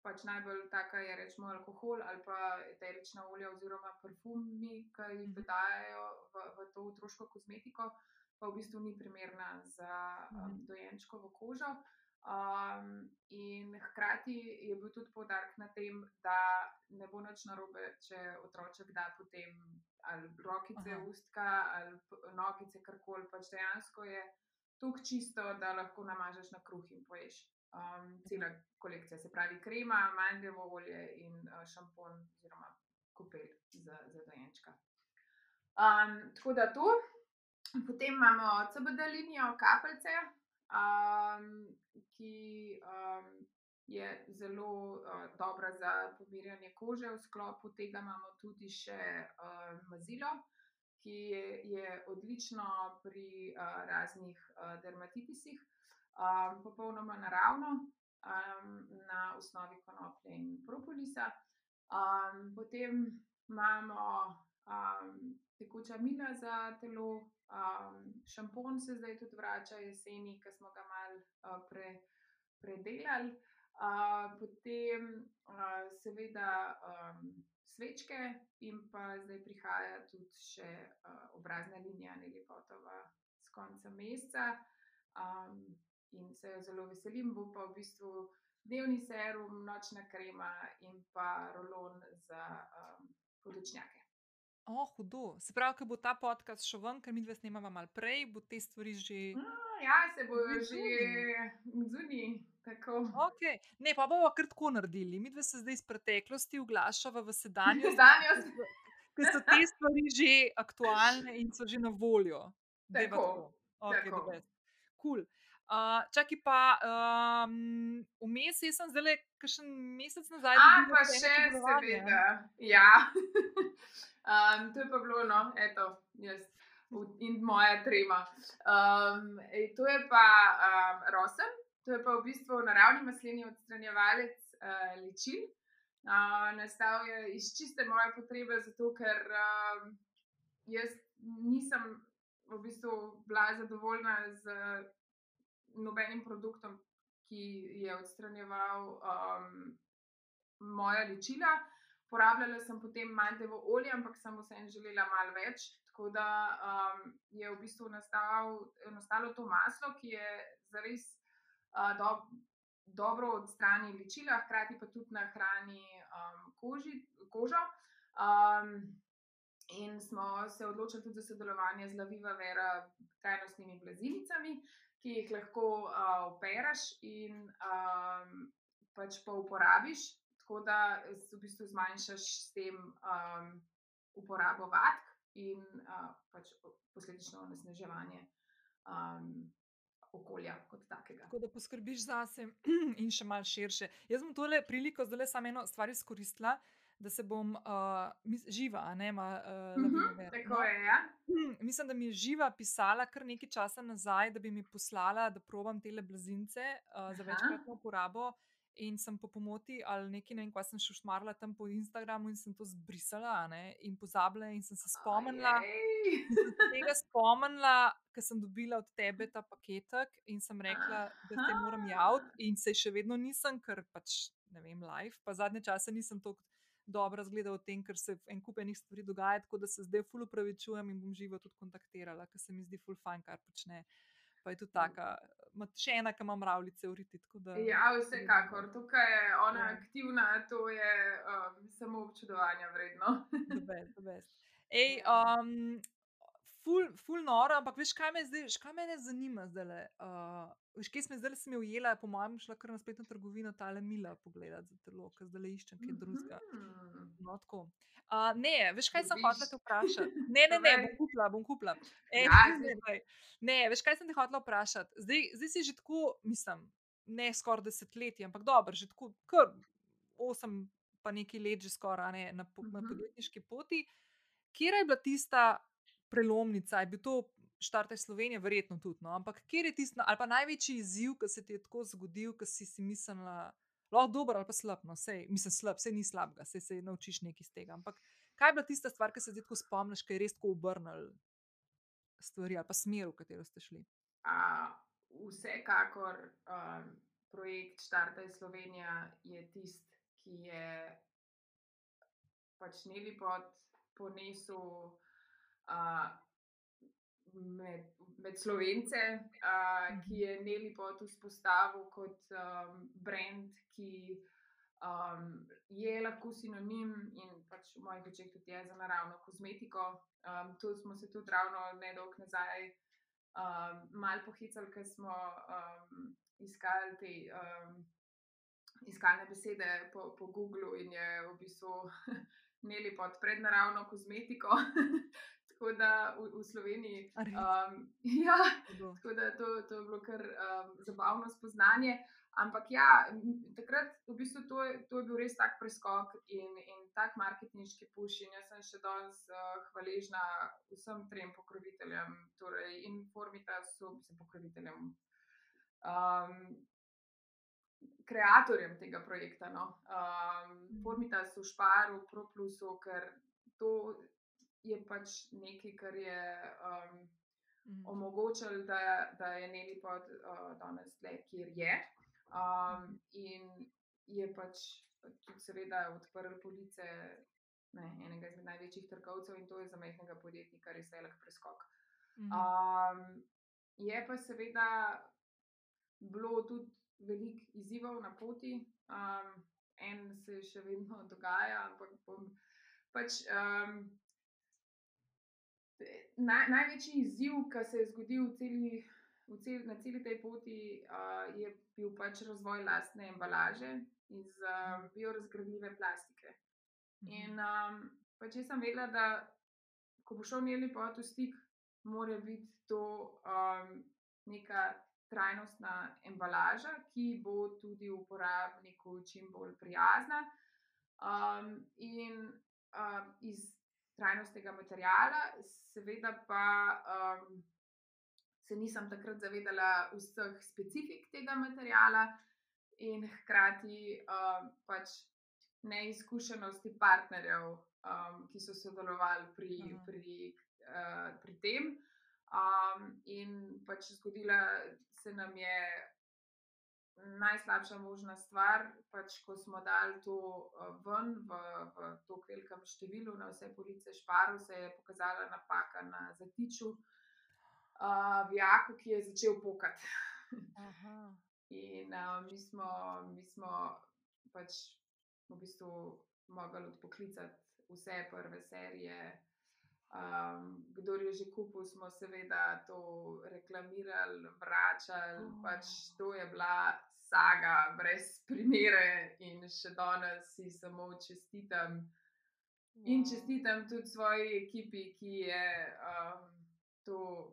pač najbolj taka je rečemo alkohol ali pa eterična olja oziroma parfumi, ki jih Mhm. dodajajo v, v to otroško kozmetiko, pa v bistvu ni primerna za um, Mhm. dojenčkovo kožo. Um, in hkrati je bil tudi poudarek na tem, da ne bo nič narobe, če otroček da potem ali rokice, Aha. ustka ali nogice, karkoli. Pač dejansko je tako čisto, da lahko namažeš na kruh in poješ. Um, cela kolekcija, se pravi krema, mandljevo olje in uh, šampon oziroma kopel za, za dojenčka. Um, tako da to. Potem imamo CBD linijo kapljice, um, ki um, je zelo uh, dobra za pomirjanje kože. V sklopu tega imamo tudi še uh, mazilo, ki je, je odlično pri uh, raznih uh, dermatitisih, um, popolnoma naravno, um, na osnovi konoplje in propolisa. Um, potem imamo um, tekoča mila za telo, um, šampon se zdaj tudi vrača jeseni, ki smo ga malo uh, pre, predelali. Uh, potem, uh, seveda, um, svečke, in pa zdaj prihaja tudi še uh, obrazna linija, ne lepotova, s konca meseca. Um, in se jo zelo veselim, bo pa v bistvu dnevni serum, nočna krema in pa rolon za um, podočnjake. O, hudo. Se pravi, ko bo ta podcast šel ven, ker mi dve snemava malo prej, bo te stvari že. Mm, ja, se bojo Že zunaj. Tako. Okay. Ne, pa bomo kar tako naredili. Mi dve se zdaj iz preteklosti oglašava v sedanjost, Sedanjost. ker so te stvari že aktualne in so že na voljo. Dajva Tako, Okay, tako. cool. Uh, čakaj pa, um, vmes jaz sem zdaj, kakšen mesec nazaj, A dobila pa še, seveda. Ja. [laughs] um, to je pa bilo, no, eto, jaz in moja trema. Um, ej, to je pa um, rosen, to je pa v bistvu naravni masleni odstranjevalec uh, ličil. Uh, nastal je iz čiste moje potrebe, zato ker um, jaz nisem v bistvu bila zadovoljna z nobenim produktom, ki je odstranjeval um, moja ličila. Porabljala sem potem mandljevo olje, ampak sem vseeno želela malo več. Tako da um, je v bistvu nastal, nastalo to maslo, ki je zares uh, do, dobro odstrani ličila, hkrati pa tudi nahrani um, koži, kožo. Um, in smo se odločili tudi za sodelovanje z Laviva Vera trajnostnimi blazinicami, ki jih lahko uh, opereš in um, pač pa uporabiš, tako da s- v bistvu zmanjšaš s tem um, uporabo vatk in uh, pač po- posledično onesnaževanje um. Tako da poskrbiš zase [clears throat] in še malo širše. Jaz bom tole priliko zdaj samo eno stvar izkoristila, da se bom uh, živa, ne ma. Uh, Mhm, tako je, ja. Mislim, da mi je živa pisala kar nekaj časa nazaj, da bi mi poslala, da probam te blazince uh, za večkratno uporabo. In sem po pomoti ali nekaj, ne vem, kaj sem še šmarila tam po Instagramu in sem to zbrisala ne, in pozabila. In sem se spomnila, se tega spomnila, ker sem dobila od tebe ta paketek in sem rekla, da se moram javiti, in se še vedno nisem, ker pač ne vem, live. Pa zadnje čase nisem tako dobro razgledala o tem, ker se en kup enih stvari dogaja, tako da se zdaj ful upravičujem in bom živo tudi kontaktirala, ker se mi zdi ful fajn, kar počne. Pa je tudi taka, še ena, ki ima mravljice v riti. tako da- Ja, vsekakor. Tukaj je ona Ja. aktivna, to je um, samo občudovanja vredno. [laughs] The best, the best. Ej, um, ful, ful noro, ampak veš, kaj me zdaj, kaj me zanima zdaj. Uh, veš, kje smo zdaj, sem jo ujela, po mojem, šla kar na spletno trgovino, ta le mila pogledati za telo, ker zdaj iščem kaj drugega. Mhm. No, tako. Uh, ne, veš, kaj sem hotela te vprašati? Ne, ne, ne, bom kupila, bom kupila. E, Ja, [laughs] ne, veš, kaj sem te hotela vprašati? Zdaj, zdaj si že tako, mislim, ne skoraj desetletje, ampak dobro, že tako, kar osem, pa nekaj let, že skoraj ne, na, po- na Mhm. podjetniški poti. Kje je bila tista prelomnica? Je bil to štarte Slovenije, verjetno tudi, no? ampak kje je tista, ali pa največji izziv, ki se ti je tako zgodil, ki si si mislila, lahko dober ali pa slab, no, mislim, slab, sej ni slabega, sej se naučiš nekaj iz tega. Ampak kaj je bila tista stvar, ki se zdaj tako spomniš, ki je res tako obrnil stvari ali pa smer, v katero ste šli? A, vsekakor um, projekt Štartaj Slovenija je tisti, ki je pač Neli pod ponesel uh, med, med slovence, uh, ki je Neli pod vzpostavil kot um, brand, ki um, je lahko sinonim in pač v mojih očeh tudi je za naravno kozmetiko. Um, tu smo se tudi ravno nedolgo nazaj um, malo pohicali, ker smo um, iskali te um, iskalne besede po, po Googlu in je v bistvu [laughs] imeli pod prednaravno kozmetiko. Tako da v, v Sloveniji. Um, [laughs] ja, tako da to, to je bilo kar um, zabavno spoznanje. Ampak ja, takrat v bistvu to, to je bil res tak preskok in, in tak marketinški push. In jaz sem še danes uh, hvaležna vsem trem pokroviteljem, torej Informatasu, mislim, pokroviteljem, um, kreatorjem tega projekta. No. Um, Formitasu, Šparu, ProPlusu, ker to je pač nekaj, kar je. Um, Mhm. omogočili, da, da je Neli pod uh, danes tle, kjer je. Um, in je pač tudi, seveda, odprl police ne, enega izmed največjih trgovcev, in to je za majhnega podjetnika res velik preskok. Mhm. Um, je pa seveda bilo tudi veliko izzivov na poti, um, en se še vedno dogaja, ampak bom pač. Um, Naj, največji izziv, ki se je zgodil v celi, v cel, na celi tej poti, uh, je bil pač razvoj lastne embalaže iz uh, biorazgradljive plastike. Mhm. In um, pač jaz sem vedela, da ko bo šel njeni pot v stik, mora biti to um, neka trajnostna embalaža, ki bo tudi uporabniku čim bolj prijazna. Um, in um, iz trajnostnega materijala, seveda pa um, se nisem takrat zavedala vseh specifik tega materijala in hkrati um, pač neizkušenosti partnerjev, um, ki so sodelovali pri, Aha. pri, uh, pri tem. Um, in pač zgodila se nam je najslabša možna stvar, pač ko smo dali to uh, ven v, v tako velikem številu na vse police šparov, se je pokazala napaka na zatiču uh, v jaku, ki je začel pokati. In uh, mi smo, mi smo pač v bistvu mogli odpoklicati vse prve serije. Um, kdor je že kupil, smo seveda to reklamirali, vračali. Oh. Oh. Pač to je bila saga, brez primere, in še danes si samo čestitam. In Wow. čestitam tudi svoji ekipi, ki je um, to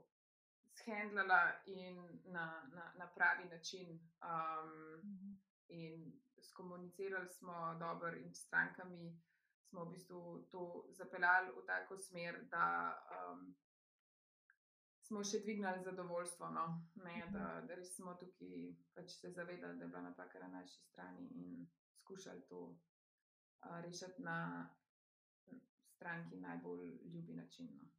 shendlala in na, na, na pravi način. Um, Mhm. in skomunicirali smo dobro, in s strankami smo v bistvu to zapeljali v tako smer, da um, smo še dvignili zadovoljstvo. No? Ne, da, da res smo tukaj pač se zavedali, da je bila napaka na naši strani in skušali to uh, rešiti na stranki najbolj ljubi način. No.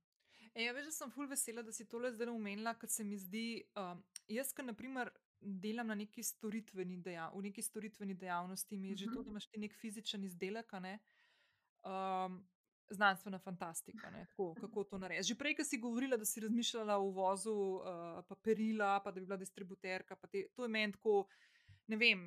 E, ja, veš, da sem ful vesela, da si tole zdaj omenila, ker se mi zdi, um, jaz, ki naprimer delam na neki storitveni, dejav, v neki storitveni dejavnosti, mi je že to, Mhm. da imaš ti nek fizičen izdelek, ne, um, znanstvena fantastika, ne, tako, kako to narediš. Že prej, ko si govorila, da si razmišljala o uvozu uh, pa perila, pa da bi bila distributerka, te, to je meni tako, ne vem.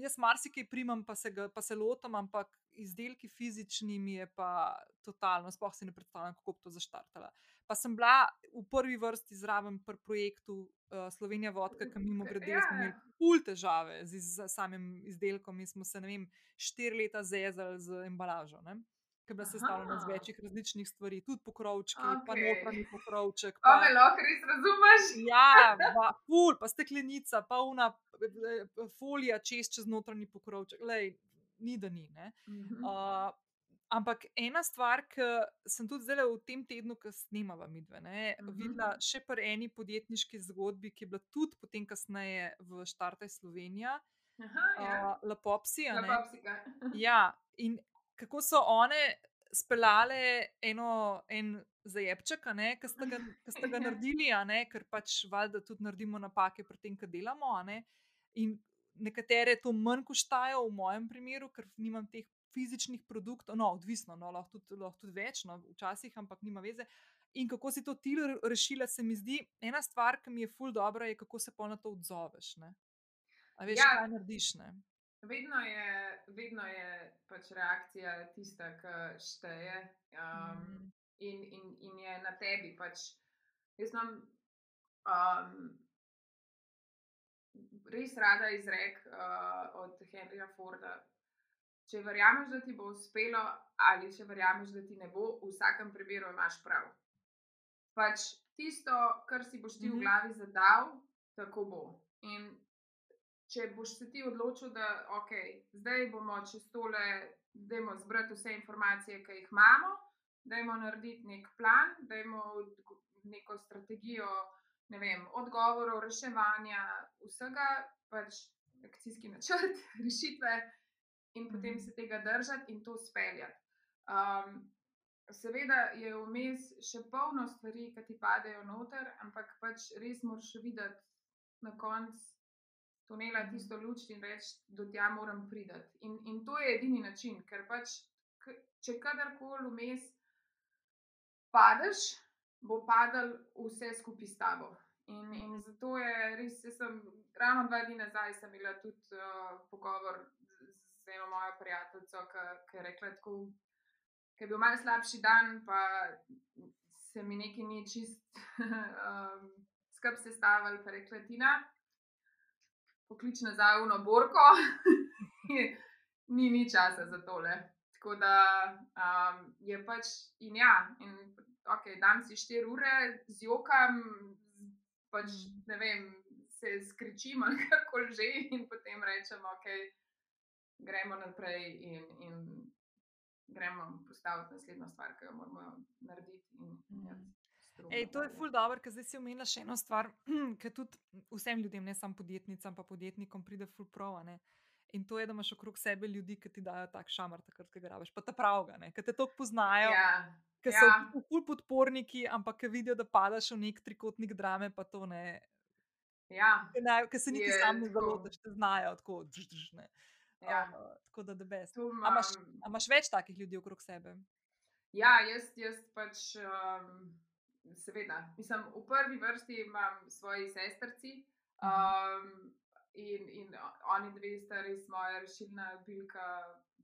Jaz marsikaj primam, pa se, ga, pa se lotam, ampak izdelki fizični mi je pa totalno, sploh si ne predstavljam, kako bi to zaštartala. Pa sem bila v prvi vrsti zraven pri projektu uh, Slovenija Vodka, ki mimo grede Ja, smo imeli pul težave z, z samim izdelkom in smo se, ne vem, štiri leta zezali z embalažo. Ne? Ki je bila sestavljena iz večjih različnih stvari, tudi pokrovčki, okay. pa notranji pokrovček. Pa, me lahko res razumeš? Ja, pa ful, pa steklenica, pa una eh, eh, folija čez čez notranji pokrovček. Lej, ni da ni. Ne? Uh, ampak ena stvar, ki sem tudi zdaj v tem tednu, ki snemava midve, ne, Mhm. videla še pri eni podjetniški zgodbi, ki je bila tudi potem kasneje v Štartaj Slovenija, Aha, ja. uh, Lapopsi. a ne. Lepo si ga. Ja, in kako so one speljale eno, en zajepček, ki sta ga, ki sta ga [laughs] naredili, ne, ker pač valjda tudi naredimo napake pri tem, kar delamo. ne. In nekatere to manj koštajo, v mojem primeru, ker nimam teh fizičnih produktov, no, odvisno, no, lahko tudi, lahko tudi več, no, včasih, ampak nima veze. In kako si to ti re- rešila, se mi zdi, ena stvar, ki mi je ful dobra, je kako se pa na to odzoveš. Ne? A veš, Ja. kaj narediš. Ne? Vedno je, vedno je pač reakcija tista, ki šteje. Um, Mhm. in, in, in je na tebi. Pač. Jaz imam um, res rada izrek uh, od Henryja Forda. Če verjameš, da ti bo uspelo, ali če verjameš, da ti ne bo, v vsakem primeru imaš prav. Pač tisto, kar si boš ti v Mhm. glavi zadal, tako bo. In če boš se ti odločil, da okay, zdaj bomo čez tole, da bomo zbrati vse informacije, ki jih imamo, da bomo narediti nek plan, da bomo neko strategijo ne vem, odgovorov, reševanja, vsega, pač akcijski načrt, [laughs] rešitve, in potem Mhm. se tega držati in to speljati. Um, seveda je vmes še polno stvari, ki ti padejo noter, ampak pač res moraš videti na koncu tunela Mhm. tisto luč in reči, da tja moram priti. In, in to je edini način, ker pač, če kadarkoli vmes padeš, bo padal vse skupaj s tabo. In, in zato je res, jaz sem ravno dva dni nazaj imela tudi uh, pogovor eno mojo prijateljico, ki- ki je rekla ker je bil malce slabši dan, pa se mi nekaj ni čist [laughs] um, skrb sestavljal, pa je rekla Tina, poklič nazaj v noborko, [laughs] ni, ni časa za tole. Tako da um, je pač in ja, in ok, dam si 4 ure, z- pač Mm. ne vem, se skričim ali [laughs] karkoli že, in potem rečem, ok, gremo naprej in, in gremo postaviti naslednjo stvar, ki jo moramo narediti. In, Mm. strumno Ej, to je ful dobro, ker zdaj si omenila še eno stvar, [clears throat] ki tudi vsem ljudem, ne samo podjetnicam, pa podjetnikom pride ful prav. a ne. In to je, da imaš okrog sebe ljudi, ki ti dajo tak šamar, takrat, ko ga rabiš, pa ta pravga, ne, ki te toliko poznajo, Ja, ki so ja. ful podporniki, ampak ki vidijo, da padaš v nek trikotnik drame, pa to ne. ja, Ki se niti Je sam ne tako. zalotiš, te znajo tako. Drž, drž, ne. Ja. Uh, tako da, da best. To A imaš, imam- a imaš več takih ljudi okrog sebe? Ja, jaz, jaz pač, um, seveda, mislim, v prvi vrsti imam svoji sestrci um, in, in oni dve sta res moja rešilna bilka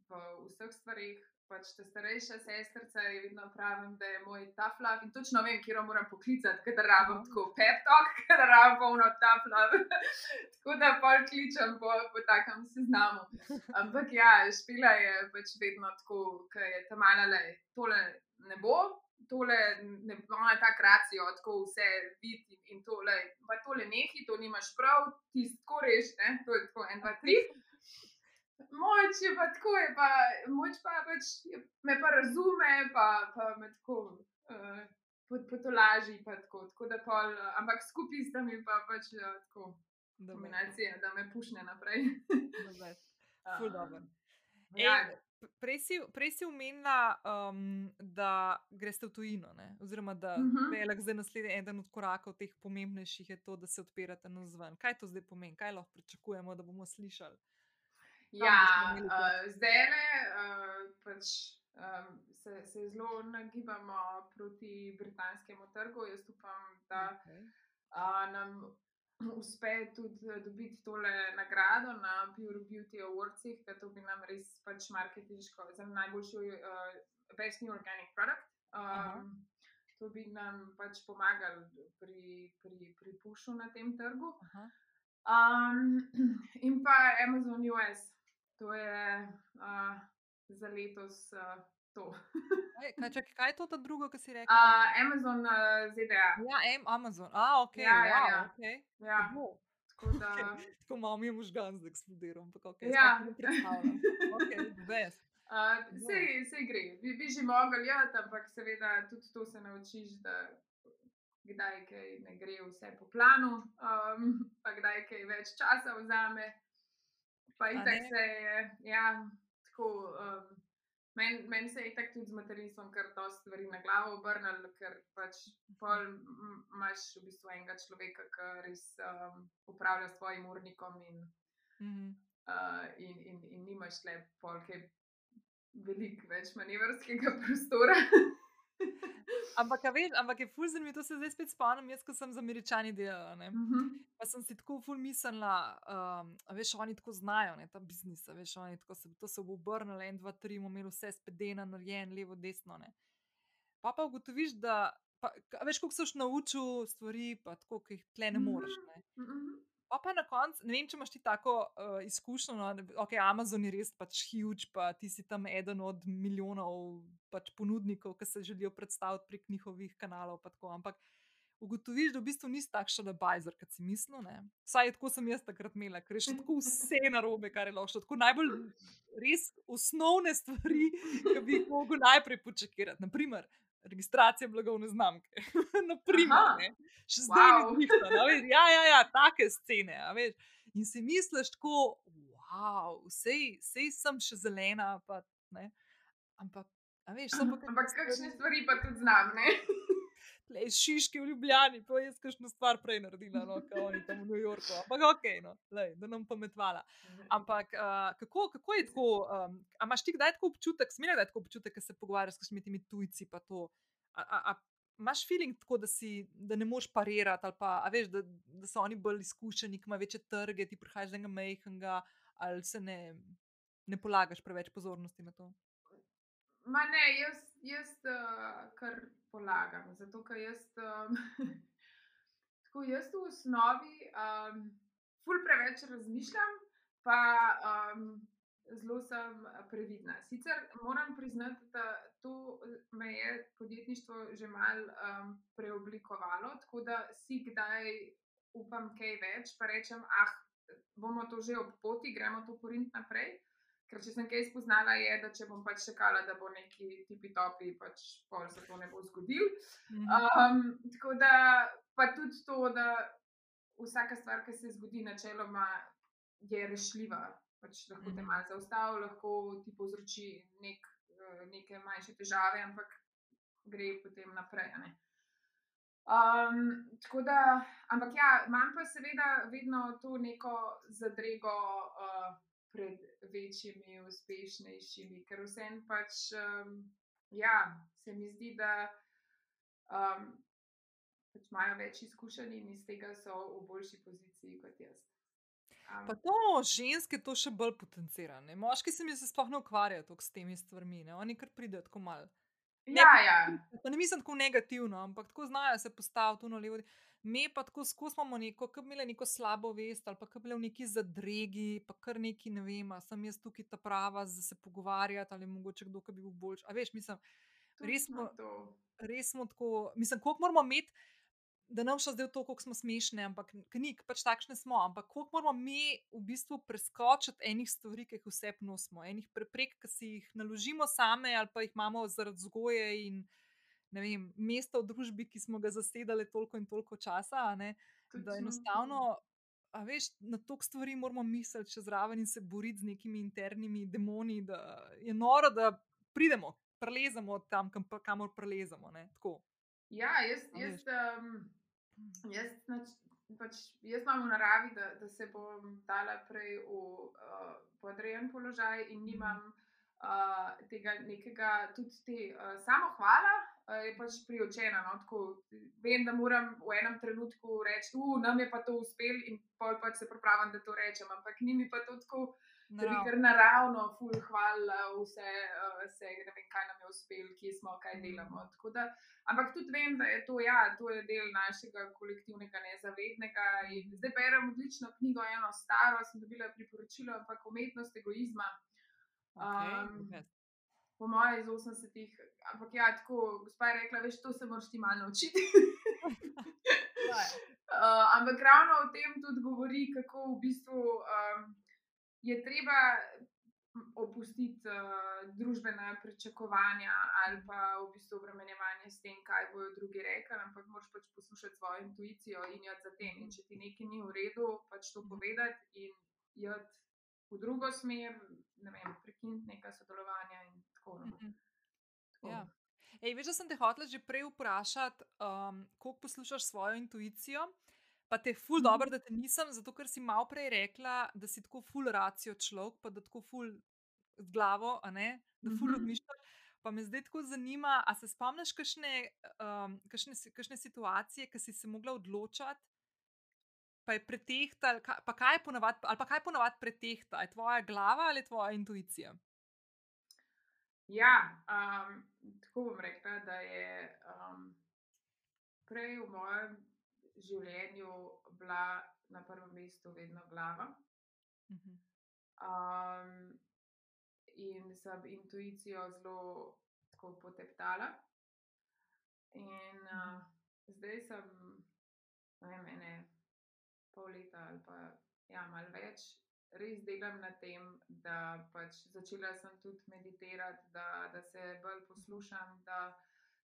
v vseh stvarih. Pač ta starejša sestrca je vedno pravim, da je moj tough love in točno vem, kje moram poklicati, kadar rabim tako pep talk, [laughs] kadar rabim polno tough [laughs] love. tako da pol kličem po, po takem seznamu. Ampak ja, špila je pač vedno tako, ker je tam mala le, tole ne bo, tole ne ona je tako racijo, tako vse vidi in tole, pa tole nehi, to nimaš prav, ti tako reš, ne, to je tako en, dva, tri. Moč je pa tako, je pa, moč pa pač je, me pa razume, pa, pa me tako uh, potolaži, pa tako, tako da pol, uh, ampak skupaj sta mi pa pač uh, tako kombinacija, da me pušne naprej. [laughs] Ful dobro. Ja, Prej si, prej si omenila, um, da greš v tujino, ne? oziroma da Mhm. velik zdaj naslednji eden od korakov teh pomembnejših je to, da se odpirate na zven. Kaj to zdaj pomeni, kaj lahko pričakujemo, da bomo slišali? Ja, uh, zdaj le uh, pač, um, se, se zelo nagibamo proti britanskemu trgu. Jaz upam, da Okay. uh, nam uspe tudi eh, dobiti tole nagrado na Pure Beauty Awardsih, ker to bi nam res pač marketinško za najboljši uh, Best New Organic Product. Aha. Um, to bi nam pač pomagali pri, pri, pri pušu na tem trgu. Aha. Um, in pa Amazon US, to je uh, za letos uh, to. [laughs] Ej, Kaj, čakaj, kaj je to drugo, ki si rekel? Uh, Amazon uh, ZDA. Ja, M, Amazon. A, ok. Ja, ja, wow, ja. okay. Ja, Tako. tako da, [laughs] Tako malo mi je možgan zdaj eksplodiral, ampak okay, Ja. ne predstavljam. Okay, [laughs] best. uh, sej, sej gre, bi, bi že mogli, ja, ampak seveda tudi to se naučiš, da kdaj kaj ne gre vse po planu, um, pa kdaj kaj več časa vzame. Pa itak se je, ja, tako. Um, Meni men se je tako tudi z materialom kar dosti stvari na glavo obrnil, ker pač pol imaš v bistvu enega človeka, ki res um, upravlja s svojim urnikom in, Mhm. uh, in, in, in nimaš le polke veliko več manevrskega prostora. [laughs] Ampak, veš, ampak je ful zanimivo, to se zdaj spet spomnim, jaz, ko sem z američani delala. Ne? Mhm. Pa sem si tako ful mislila, um, veš, oni tako znajo, ne, ta biznis, veš, oni tako se, to se bo obrnilo, en, dva, tri, bomo imeli vse spedena, narejen, levo, desno. Ne. Pa pa ugotoviš, da, pa, veš, koliko si naučil stvari, pa tako, ki jih tle ne moreš. Ne. Mhm. Pa pa na koncu, ne vem, če imaš ti tako uh, izkušnjo, no, da bi- ok, Amazon je res pač huge, pa ti si tam eden od milijonov pač ponudnikov, ki se želijo predstaviti prek njihovih kanalov. Tako, ampak ugotoviš, da v bistvu nisi takšen bajzer, kot si mislil. Ne? Vsaj tako sem jaz takrat imela, ker je šlo tako vse narobe, kar je lahko. Tako najbolj res osnovne stvari, ki bi jih mogel najprej počakirati. Naprimer, registracija blagovne znamke. [laughs] Naprimer. Še zdaj Wow. ni zrihta. Ja, ja, ja, take scene. In si misliš tako, wow, sej, sej sem še zelena, pa, ne. ampak, a veš, so pa [laughs] Ampak kakšne stvari pa tudi znam, ne? Le šiški v Ljubljani, pa jaz kakšno stvar prej naredila, no, kot oni tam v New Yorku. Ampak ok, no, lej, da nam pametvala. Ampak uh, kako, kako je tako, um, a imaš ti kdaj tako občutek, smela kdaj tako občutek, ko se pogovarjaš s kakšnimi temi tujci, pa to. A, a, a, Imaš feeling tako, da, si, da ne moreš parirati, ali pa veš, da, da so oni bolj izkušeni, imajo večje trge, ti prihajaš z enega mehkega, ali se ne, ne polagaš preveč pozornosti na to. Ma ne, jaz, jaz uh, kar polagam, zato ker jaz, um, [laughs] tako jaz v osnovi um, ful preveč razmišljam, pa um, zelo sem previdna. Sicer moram priznati, da to me je podjetništvo že mal um, preoblikovalo, tako da si kdaj upam kaj več, pa rečem, ah, bomo to že ob poti, gremo to porint naprej. Ker če sem kaj spoznala, je, da če bom pač čakala, da bo neki tipi topi, pač pol se to ne bo zgodil. Um, tako da, pa tudi to, da vsaka stvar, ki se zgodi, načeloma je rešljiva. Pač lahko te Mhm. malo zaustavi, lahko ti povzroči nek, eh, neke manjše težave, ampak gre potem naprej. ne. Um, tako da, ampak ja, imam pa seveda vedno to neko zadrego uh, pred večjimi, uspešnejšimi, ker vsem pač, um, ja, se mi zdi, da um, pač imajo več izkušenj in iz tega so v boljši poziciji kot jaz. Um, Pa to ženske to še bolj potencira. Ne? Moški se mi se sploh ne ukvarjajo toliko s temi stvarmi, ne? oni kar pridejo tako malo. ne ja, ja. Pa ne mislim tako negativno, ampak tako znajo se postaviti na levo. Mi pa tako skozi imamo neko, ki bi imeli neko slabo vest ali pa ki bi bili v neki zadregi, pa kar neki ne vem, sem jaz tukaj ta prava za se pogovarjati ali mogoče kdo, ki bi bil boljši. A veš, mislim, res točno smo- res smo tako, mislim, koliko moramo imeti, da nam še zdaj to, koliko smo smešni, ampak knjig pač takšne smo, ampak koliko moramo mi v bistvu preskočiti enih stvari, ki jih vse nosimo, enih preprek, ki si jih naložimo same ali pa jih imamo zaradi vzgoje in ne vem, mesta v družbi, ki smo ga zasedali toliko in toliko časa, ne, da enostavno. A veš, na to stvari moramo misliti še zraven in se boriti z nekimi internimi demoni, da je noro, da pridemo, prelezemo tam, kam, kamor prelezemo. ne, Tako. Ja, jaz, jaz, um, jaz, nač, pač, jaz imam v naravi, da, da se bom dala prej v uh, podrejen položaj in nimam uh, tega nekega, tudi te uh, samohvala, je pač priočena. No? Tako, vem, da moram v enem trenutku reči, da nam je pa to uspelo, in pol pač se pripravim, da to rečem. Ampak ni mi pa to tako. Da bi kar naravno, ful, hvala, vse, vse, ne vem, kaj nam je uspelo, kje smo, kaj delamo. Da, ampak tudi vem, da je to, ja, to je del našega kolektivnega nezavednega. In zdaj berem odlično knjigo, eno staro, sem dobila priporočilo, ampak umetnost egoizma. Um, okay. Po mojem, iz 80-ih, ampak ja, tako, gospa je rekla, veš, to se moraš ti malo naučiti. uh, [laughs] [laughs] ampak ravno o tem tudi govori, kako v bistvu. Um, je treba opustiti uh, družbena pričakovanja ali pa v bistvu obremenjevanje s tem, kaj bodo drugi rekli, ampak moraš pač poslušati svojo intuicijo in jo za tem. In če ti nekaj ni v redu, pač to povedati in jeti v drugo smer, ne vem, prekiniti neka sodelovanja in tako. No. Ja. Ej, veš, da sem te hotel že prej vprašati, um, koliko poslušaš svojo intuicijo. Pa te je ful mhm. dobro, da te nisem, zato ker si malo prej rekla, da si tako ful racijo človek, pa da tako ful z glavo, ne, da ful mhm. odmišljaš. Pa me zdaj tako zanima, a se spomniš kakšne, um, kakšne, kakšne situacije, ki si se mogla odločati, pa je pretehtal, pa kaj je ponovadi, ali pa kaj ponovadi pretehta, je tvoja glava ali tvoja intuicija? Ja, um, tako bom rekla, da je um, prej v mojem življenju bila na prvem mestu vedno glava. Um, in sem intuicijo zelo tako poteptala. In uh, zdaj sem, ne vem, ene pol leta ali pa ja, malo več, res delam na tem, da pač začela sem tudi meditirati, da, da se bolj poslušam, da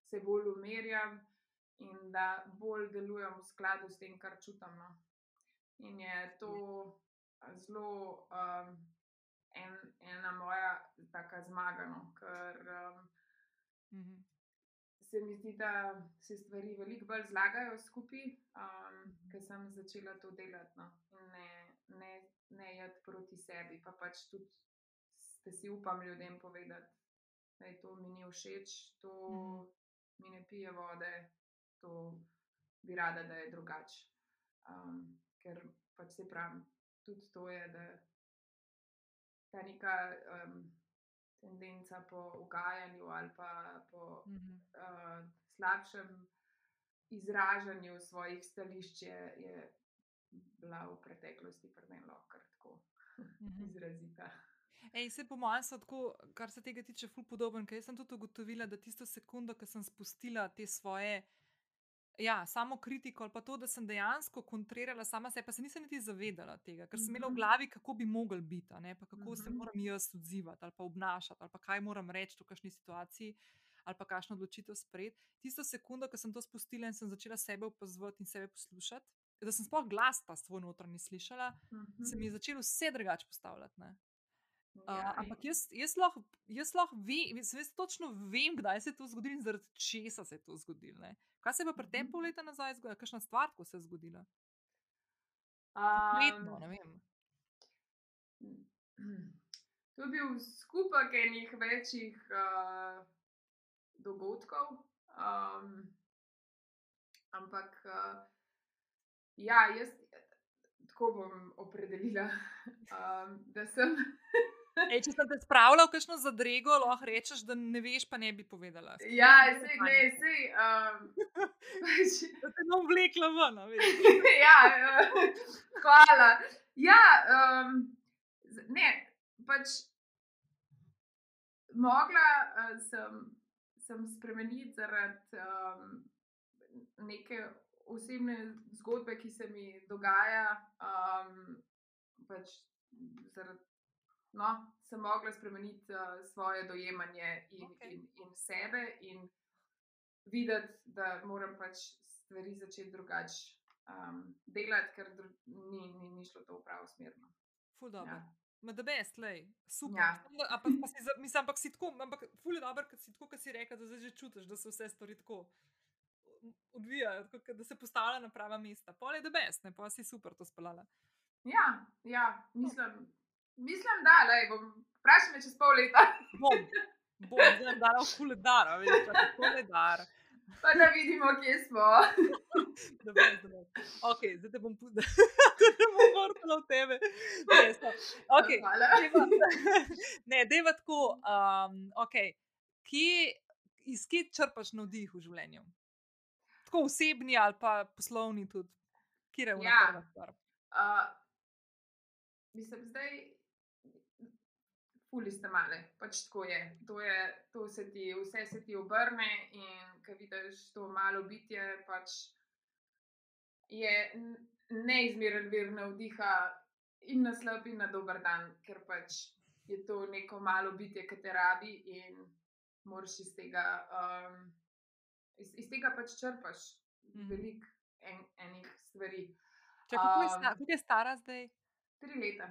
se bolj umirjam in da bolj delujem v skladu s tem, kar čutim. No. In je to zelo um, en, ena moja taka zmaga, no, ker um, -hmm. se mi zdi, da se stvari veliko bolj zlagajo skupaj, um, -hmm. ker sem začela to delati no, in ne, ne, ne jeti proti sebi, pa pač tudi. Da si upam ljudem povedati, da je to mi ni všeč, to mm. mi ne pije vode, to bi rada, da je drugače. Um, ker pač se pravi, tudi to je, da ta neka um, tendenca po ugajanju ali pa po mm -hmm. uh, slabšem izražanju svojih stališč je, je bila v preteklosti prvenlo kar tako -hmm. izrazita. Ej, se po mojem, tako, kar se tega tiče, ful podoben, ker sem tudi ugotovila, da tisto sekundo, ko sem spustila te svoje Ja, samo kritiko ali pa to, da sem dejansko kontrirala sama sebe, pa se nisem niti zavedala tega, ker sem imela v mhm. glavi, kako bi mogel biti, pa kako mm -hmm. se mhm. moram jaz odzivati ali pa obnašati, ali pa kaj moram reči v kakšni situaciji, ali pa kakšno odločitev sprejeti. Tisto sekundo, ko sem to spustila in sem začela sebe opazovati in sebe poslušati, da sem sploh glas ta svoj notranji slišala, mm -hmm. se mi je začelo vse drugače postavljati. Ne? Uh, ampak jaz, jaz lahko, jaz lahko vem, jaz, jaz točno vem, kdaj se je to zgodilo in zaradi česa se je to zgodilo. Ne? Kaj se je pa pri tem pol leta nazaj zgodilo, kakšna stvar, ko se je zgodila? Letno, ne vem. To je bil skupek enih večjih uh, dogodkov. Um, ampak, uh, ja, jaz tako bom opredelila, [laughs] um, da sem. Ej, če sem te spravila v kakšno zadrego, lahko rečeš, da ne veš, pa ne bi povedala. Ja, sej, ne, sej. Um, pač... [laughs] Da te bom vlekla ven. [laughs] ja, uh, hvala. Ja, um, ne, pač mogla uh, sem, sem spremeniti zaradi um, neke osebne zgodbe, ki se mi dogaja. Um, pač zaradi no, sem mogla spremeniti uh, svoje dojemanje in, okay. in, in sebe, in videti, da moram pač stvari začeti drugače um, delati, ker ni, ni, ni šlo to v pravo smer. No. Fuldo. Ja. Da best, lej, super. Ja. Ampak, pa si, mislim, ampak si tako, ampak ful je dobro, ker si tako, ker si rekel, da zdaj že čutiš, da se vse stvari tako odvijajo, da se postavlja na prava mesta. Pol je da best, ne pa si super to spalala. Ja, ja, mislim. Mislim, da le bom. Vprašaj me čez pol leta. bom, bom zdaj dala v koledar, a veš, čakaj, koledar. Pa da vidimo, kje smo. Dobre, dobre. Ok, zdaj te bom pustila, [laughs] da ne bom vrtela v tebe. Ne, so. Ok, Hvala. deva, [laughs] ne, deva tako, um, ok, kje, iz kje črpaš navdih v življenju? Tako osebni ali pa poslovni tudi, kje je Ja. prva stvar? Uh, mislim, zdaj, fuli ste male, pač tako je. To je, to se ti, vse se ti obrne in ko vidiš to malo bitje, pač je neizmeren vir navdiha in na slab in na dober dan, ker pač je to neko malo bitje, ki te rabi in moraš iz tega, um, iz, iz tega pač črpaš Mhm. veliko en, enih stvari. Če, kako, je Um, sta, kako je stara zdaj? Tri leta.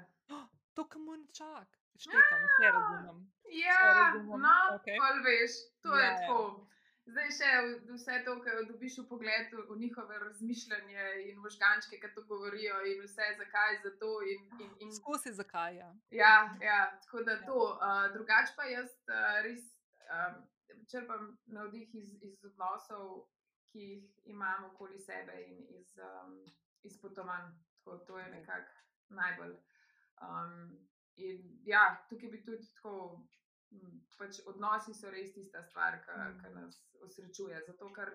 To, kam mu čak. Štekam, vse razumem. Ja, razumem, no, okay. veš, to je Ja, ja. tako. Zdaj še vse to, kar dobiš v pogled v, njihove razmišljanje in možgančke, ki to govorijo, in vse zakaj, zato. In, in, in, Skozi zakaj. Ja. ja, ja, tako da Ja. to. Uh, drugače pa jaz uh, res um, črpam navdih iz, iz odnosov, ki jih imam okoli sebe in iz, um, iz potovanj. Tako, to je nekako najbolj. Um, in ja, tukaj bi tudi tako. Pač odnosi so res tista stvar, Mm. ki nas osrečuje. Zato, ker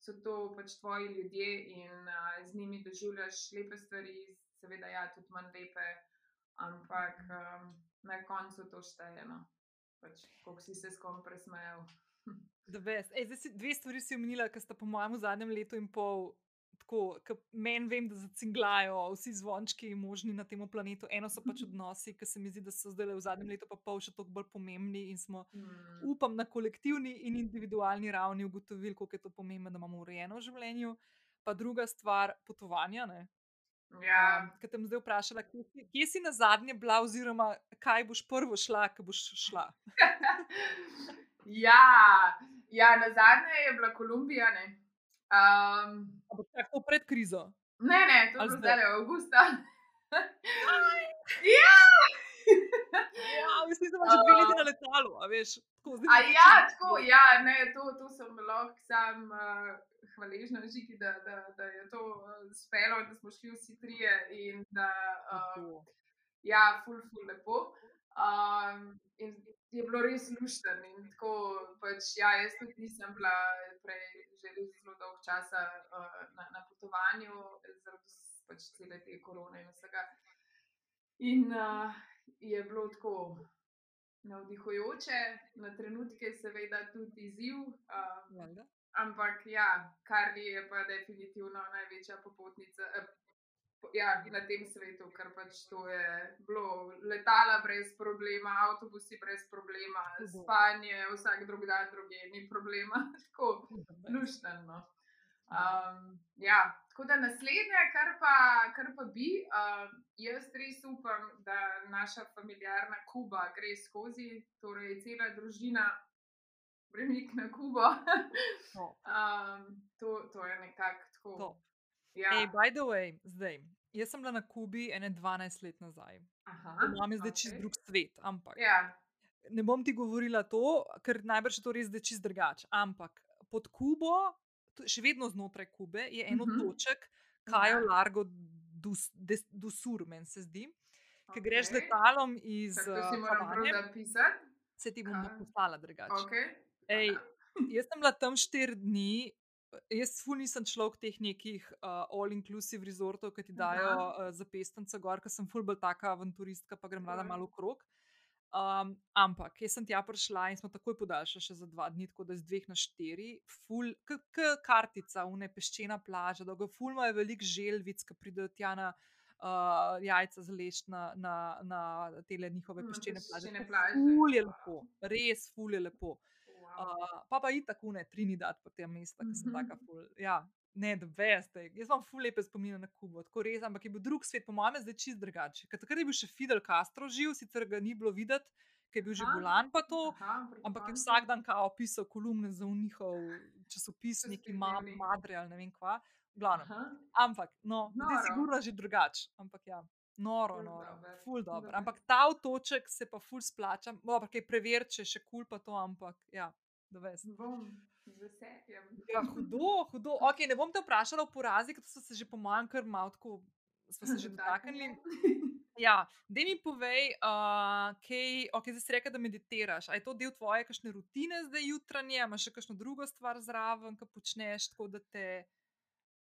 so to pač tvoji ljudje in uh, z njimi doživljaš lepe stvari, seveda, ja, tudi manj lepe, ampak um, na koncu to šteje. No. Pač, koliko si se s kom presmejal. [laughs] Ej, zdaj si, dve stvari si omenila, ki sta po mojem zadnjem letu in pol. Tako, meni vem, da zacinglajo vsi zvončki možni na tem planetu. Eno so pač [laughs] odnosi, ki se mi zdi, da so zdaj v zadnjem letu pa pol še toliko bolj pomembni in smo, Mm. upam, na kolektivni in individualni ravni ugotovili, koliko je to pomembno, da imamo urejeno v življenju. Pa druga stvar, potovanja. Ne? Ja, Um, Ker bom zdaj vprašala, kje si, kje si na zadnje bila, oziroma kaj boš prvo šla, ko boš šla. ja, ja, na zadnje je bila Kolumbija. Ne, um, Ampak tako pred krizo. ne, ne to je bilo zdaj avgusta. Ja, mislim, da imaš dve leti na letalu, a veš. Tako, zdaj A ja, tako, ja, ne, to, to sem lahko sam uh, hvaležna Žiki, da, da, da je to uh, spelo in da smo šli vsi trije in da uh. Ja, ful, ful, lepo. Um, in je bilo res lušten. In tako, pač, ja, jaz tudi nisem bila prej že zelo dolgo časa uh, na, na potovanju, zaradi pač cele te korone in vsega. In uh, je bilo tako navdihujoče, na trenutke, seveda, tudi izziv. Um. Ampak ja, Karli je pa definitivno največja popotnica. eh, Ja, na tem svetu, ker pač to je bilo letala brez problema, avtobusi brez problema, spanje vsak drug dan, druge ni problema, [laughs] tako luštno. Um, ja, tako da naslednje, kar pa, kar pa bi, uh, jaz res upam, da naša familiarna Kuba gre skozi, torej cela družina premik na Kubo. Um, [laughs] to, to je nekako tako. Top. Ja. Ej, by the way, zdaj. Jaz sem bila na Kubi ene 12 let nazaj. Imam zdaj čist okej. drug svet, ampak Ja, ne bom ti govorila to, ker najbrž je to res zdaj čist drugače. Ampak pod Kubo, še vedno znotraj Kube, je eno Mhm. točk, Kajo Ja. Largo dus- des- do Sur, meni se zdi. Ki greš z letalom iz Tako, si uh, moram Havane, zapisati. se ti bom Kaj? poslala drugače. Okay. Ej, [laughs] jaz sem bila tam štiri dni. Jaz ful nisem človek teh nekih uh, all-inclusive resortov, ki ti dajo uh, za pestance gor, ker sem ful bolj taka avanturistka, pa grem rada malo krok. Um, ampak jaz sem tja prišla in smo takoj podaljšali še za dva dni, tako da z dveh na štiri, ful, kot kartica, une peščena plaža, dolgo ful imajo veliko želvic, ki pridejo tja na uh, jajca zaleč na, na, na tele njihove Na peščene plaže. Tako plaže. Ful je lepo, res ful je lepo. Wow. Uh, pa pa in tako ne, Trinidad, pa te mesta, ki sem Mhm. taka ful. Ja, ne, da veste. Jaz imam ful lepe spomine na Kubo, tako res, ampak je bil drug svet, po mojem, zdaj čist drugače. Ker takrat je bil še Fidel Castro živ, sicer ga ni bilo videti, ker je bil že Aha. Gulan pa to. Aha, Ampak je vsak dan kao pisal kolumne za njihov časopis, neki mam, madre ali ne vem kva. Aha. Ampak, no, zdaj sigurno že drugače. Ampak ja. Noro, Ful noro, dober, ful dobro. dober. Ampak ta otoček se pa ful splača. Preveriti, če je še kul pa to, ampak ja, da veš. Bom z veseljem. Ja, hudo, hudo. Okay, ne bom te vprašala o porazi, ker so se že po mojem kar malo tako, smo se že [laughs] dotaknili. Ja, da mi povej, uh, kaj, okay, zdaj si rekel, da meditiraš. A je to del tvoje kakšne rutine zdaj jutranje, imaš še kakšno drugo stvar zraven, ki počneš tako, da te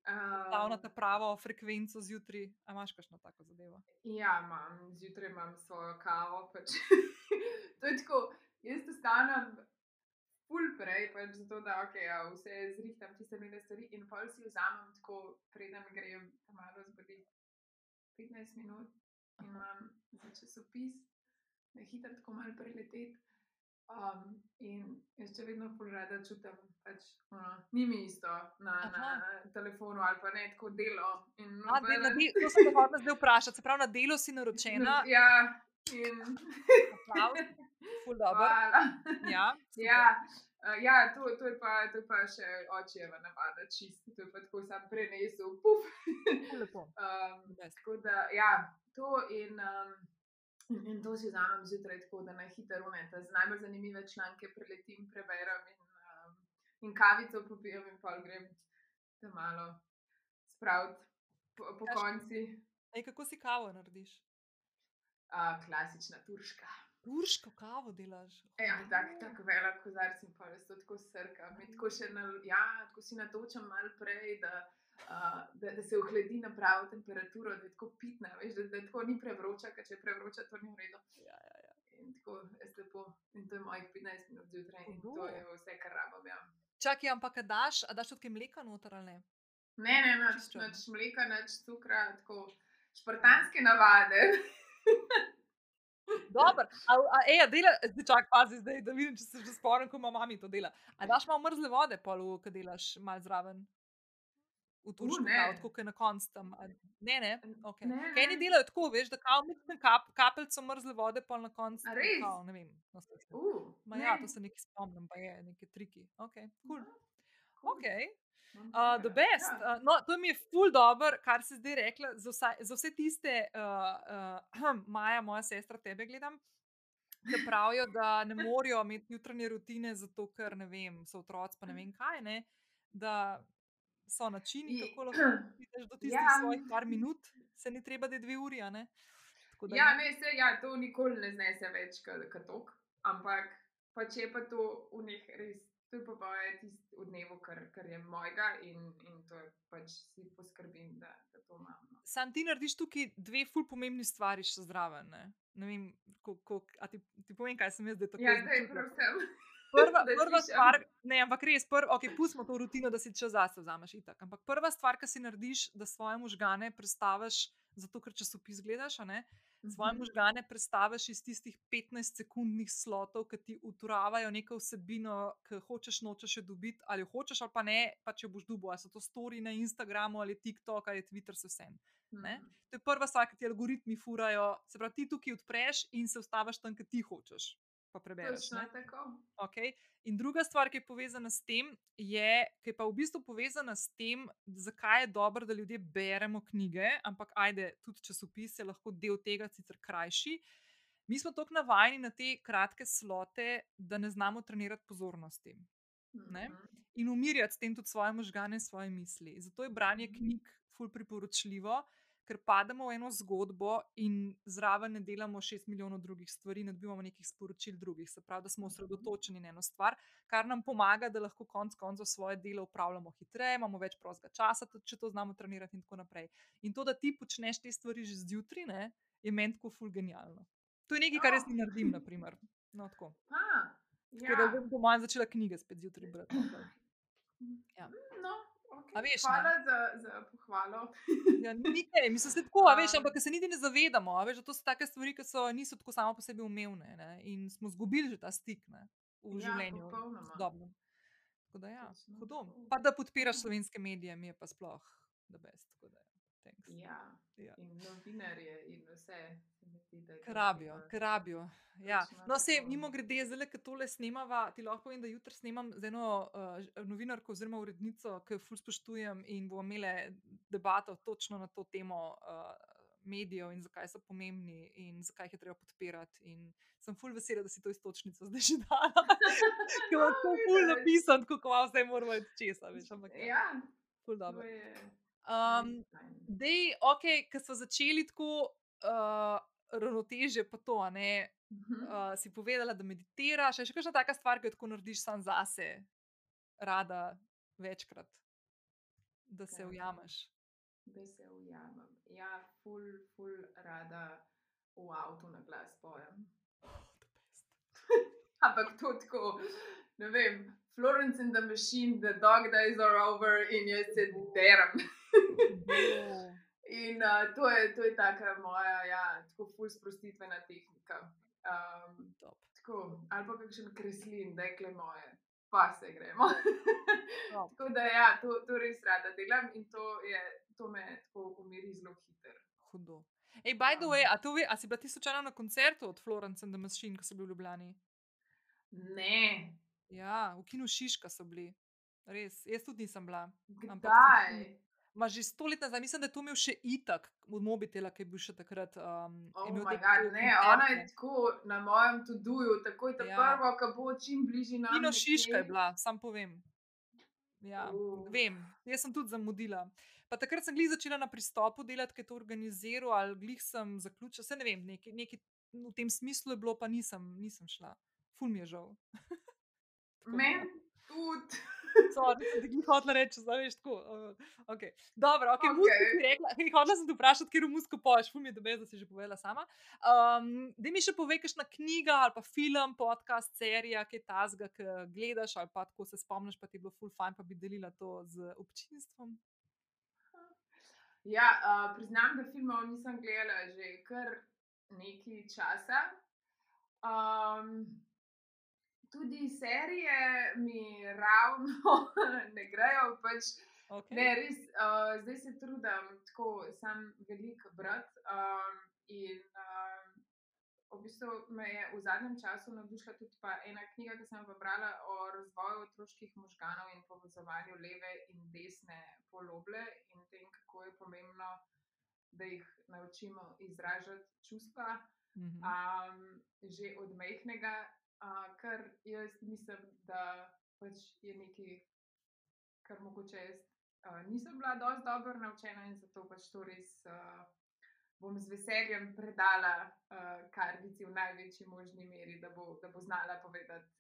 stavi na ta pravo frekvenco zjutraj? A imaš kakšno tako zadevo? Ja, imam, zjutraj imam svojo kavo. Pač. [laughs] to je tako, jaz ostanem ful prej, pač zato da okay, ja, vse zrihtam, tiste mile stvari in pol si vzamem tako, preden grem tam malo zbudi 15 minut in imam za časopis, da hitro tako malo preleteti. Um, in jaz še vedno ful rada čutim, pač, ono, ni mi isto na, na telefonu ali pa ne tako delo. In A, de, na nobeden- de, to sem te hotela zdaj vprašati. Se pravi, na delu si naročena, Ja, in. Ful dobro. Hvala. Ja, [laughs] super. Ja, uh, ja to, to, je pa, to je pa še očeva navada, čisto. To je pa tako sam prenesel. Puf. Lepo. [laughs] Um, Best. tako da, ja, to in, um, in, to si vzamem zjutraj, tako da na hitro unete. Z najbolj zanimive članke preletim, preberem in, um, in kavico popijem in pol grem tam malo spraviti po, po konci. Ej, kako si kavo narediš? Uh, klasična turška. Turško kavo delaš. Ja, tako tak velik kozarc in pa res to tako srka. Mi tako na, ja, tako si natočam malo prej, da, uh, da, da se ohladi na pravo temperaturo, da je tako pitna, veš, da, da tako ni prevroča, ker če je prevroča, to ni v redu. Ja, ja, ja. In tako je lepo. In to je mojih 15 minut zjutraj in to je vse, kar rabim. Ja. Čakaj, ampak daš, a daš tudi mleka noter ali ne? Ne, ne, črno. nič mleka, nič cukra, tako špartanske navade. [laughs] Dobro, a, a, ej, a dela, zdaj čak, pazi zdaj, da vidim, če se že spomnim, ko ima mami to dela. A daš malo mrzle vode, polu, ko delaš malo zraven? V turško ne. kavo, tako kot je na koncu tam. Ne, ne, ok. Ne, Kaj ni ne. delajo tako, veš, da kao mislim kap, kapeljico mrzle vode, pa na koncu. Kao, ne vem. No, Uh, Ma ne. ja, to se nekaj spomnim, pa je, neke triki. Ok, cool. Cool. Ok, Uh, the best. Ja. Uh, no, to mi je ful dobro, kar si zdaj rekla. Za, vsa, za vse tiste, uh, uh, [clears throat] Maja, moja sestra, tebe gledam, ki pravijo, da ne morejo imeti jutranje rutine, zato ker ne vem, so otroci, pa ne vem kaj. Ne, da so načini, kako lahko [clears throat] prideš do tistih Ja. svojih par minut, se ni treba, da je dve uri. a ne. Tako da Ja, ja. ne, se, ja, to nikoli ne znese več kot tok, ampak pa če je pa to v njih res, to je pa moje tisto v dnevu, kar, kar je mojega in, in to je pač si poskrbim, da, da to imam. No. Sam ti narediš tukaj dve ful pomembni stvari še zraven. Ne, ne vem, ko, ko, a ti, ti povem, kaj sem jaz tako Ja, zdaj začutila? prosim. [laughs] Prva, Da prva slišim. stvar, ne, ampak res, prv, okay, pustimo to rutino, da si čas zase vzameš itak. Ampak prva stvar, ki si narediš, da svoje možgane predstaviš, zato ker časopis gledaš, ne, svoje Mhm. možgane predstaviš iz tistih 15-sekundnih slotov, ki ti uturavajo neko vsebino, ki hočeš, nočeš jo dobiti, ali jo hočeš, ali pa ne, pa če boš dubo, ali so to stori na Instagramu, ali TikTok, ali Twitter, se vsem. ne. Mhm. To je prva stvar, ki ti algoritmi furajo. Se pravi, ti tukaj odpreš in se ustaviš tam, kjer ti hočeš. Pa prebereš. Točno tako. Okay. In druga stvar, ki je povezana s tem, je, ki je pa v bistvu povezana s tem, zakaj je dobro, da ljudje beremo knjige, ampak ajde, tudi časopis je lahko del tega, sicer krajši. Mi smo tako navajeni na te kratke slote, da ne znamo trenirati pozornosti Ne? Mhm. in umirjati s tem tudi svoje možgane in svoje misli. Zato je branje Mhm. knjig ful priporočljivo, ker pademo v eno zgodbo in zraven ne delamo šest milijonov drugih stvari, ne dobivamo nekih sporočil drugih. Se pravi, da smo Mhm. osredotočeni na eno stvar, kar nam pomaga, da lahko konec koncev svoje delo upravljamo hitreje, imamo več prostega časa, tudi če to znamo trenirati in tako naprej. In to, da ti počneš te stvari že zjutraj, ne, je meni tako ful genialno. To je nekaj, kar jaz Oh. ne naredim, naprimer. No, tako. A, [laughs] Tako da ja. bom po mojem začela knjige spet zjutraj brati. [clears throat] Ja. No, okay. Veš, ne? Hvala za, za pohvalo. [laughs] Ja, ni kaj, mislim, se tako, a veš, ampak se niti ne zavedamo, veš, da to so take stvari, ki so, niso tako samo po sebi umevne ne, in smo izgubili že ta stik ne, v Ja, življenju. popolnoma. Tako da ja, hudo. Pa da podpiraš slovenske medije, mi je pa sploh the best. tako da, thanks. Ja, Ja. in novinarje in vse. zdi, Krabijo, krabijo. Ja. No, se tako. mimo grede, zdaj, ki tole snemava, ti lahko povem, da jutri snemam z eno uh, novinarko oziroma urednico, ki jo ful spoštujem in bomo imeli debato točno na to temo uh, medijev in zakaj so pomembni in zakaj jih je treba podpirati. In sem full vesela, da si to istočnico zdaj že dala. [laughs] Ker imam to full napisan, kako vam zdaj moramo iti česa, veš, ampak ja, Ja, full to dobro. Um. Dej, ok, ker smo začeli tako uh, ravnotežje, pa to, ne. Uh, si povedala, da meditiraš, je še kakšna taka stvar, ki jo tako narediš sam zase, rada večkrat, da se Ja. ujameš. Da se ujamem. Ja, ful, ful rada v avtu na glas pojem. [laughs] Ampak to tako, ne vem, Florence and the Machine, the dog days are over in jaz se derem. In uh, to, je, to je taka moja, ja, tako ful sprostitvena tehnika. Um, Top. tako, ali pa kakšen kreslin, dekle moje, pa se gremo. [laughs] Tako da ja, to, to res rada delam in to, je, to me tako umiri zelo hitro. Hudo. Ej, by the way, a, ve, a si bila ti slučajno na koncertu od Florence and the Machine, ko so bili v Ljubljani? Ne, Ja, v kinu Šiška so bili. Res, jaz tudi nisem bila. Ampak kdaj? sem Ma že sto let nazaj, mislim, da je to imel še itak od mobitela, ki je bil še takrat. Um, je Oh imel bog, ne, ona je tako na mojem tuduju, takoj ta Ja. ja. prvo, ki bo čim bližje nam. Kino nekje. Šiška je bila, sam povem. Ja, Uh. vem, jaz sem tudi zamudila. Pa takrat sem glih začela na pristopu delati, ki je to organiziral, ali glih sem zaključila, se ne vem, nekaj, nekaj v tem smislu je bilo, pa nisem, nisem šla. Ful mi je žal. [laughs] Tako da- Meni tudi. Sorry, sem ti glih hotela reči, zdaj veš tako. Uh, okay. Dobro, ok, okay. Okej. muziko ti rekla, hej, hotela sem te vprašati, kjer v muziko poješ, ful mi je dobro, da si že povedala sama. Um, da mi še povej, kakšna knjiga ali pa film, podcast, serija, kaj tasga, ki gledaš ali pa tako se spomniš, pa ti je bilo ful fajn, pa bi delila to z občinstvom. Ja, uh, priznam, da filmov nisem gledala že kar nekaj časa. Um, tudi serije mi ravno [laughs] ne grejo, pač Okay. Ne, res, uh, zdaj se trudim, tako sem velik brat. Um, in um, v bistvu me je v zadnjem času navdušila tudi pa ena knjiga, ki sem jo prebrala o razvoju otroških možganov in povezovanju leve in desne poloble in tem, kako je pomembno, da jih naučimo izražati čustva. Mhm. Um, že od mehkega, uh, kar jaz mislim, da pač je nekaj, kar mogoče jaz uh, nisem bila dovolj dobro naučena in zato pač to res uh, bom z veseljem predala uh, kardici v največji možni meri, da bo, da bo znala povedati,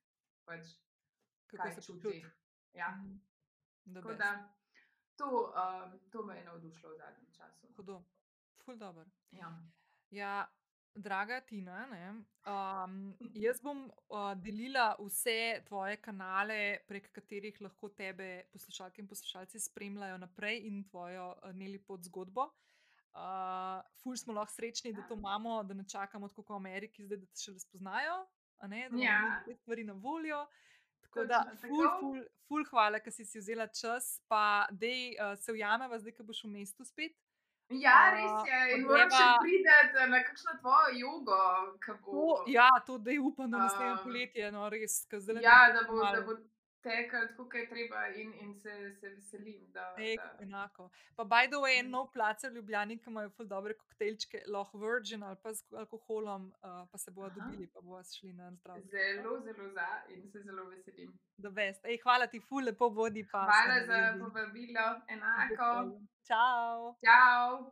pač, kaj se čuti. Ja. Mhm. Tako da to, um, to me je navdušilo v zadnjem času. Hudo, ful dobro. Ja. Ja, draga Tina, ne, um, [laughs] jaz bom uh, delila vse tvoje kanale, prek katerih lahko tebe poslušalke in poslušalci spremljajo naprej in tvojo uh, nelipot zgodbo. Uh, ful smo lahko srečni, da to imamo, da ne čakamo tako kot v Ameriki, zdaj, da te še spoznajo, a ne, da imamo Ja. mi te stvari na voljo. Tako da, ful, ful, ful, hvala, ker si si vzela čas, pa dej uh, se ujameva, zdaj, ko boš v mestu spet. Ja, res je. In moram še greva- priti na kakšno tvojo jogo, ki bo. Ja, to da je upam, da naslednje Um, poletje, no res, ker zdaj ja, da bo, da bo tekel tako, kot je treba, in, in se, se veselim. Da, Ej, da, enako. Pa, by the way, en Mm. nov plac v Ljubljani, ki imajo ful dobre koktejlčke, lahko Virgin ali pa z alkoholom, uh, pa se bodo Aha. dobili, pa bodo šli na zdrav. zelo, zelo za in se zelo veselim. Ej, hvala ti, ful, lepo vodi. Pa Hvala za povabilo, enako. Čau. Čau.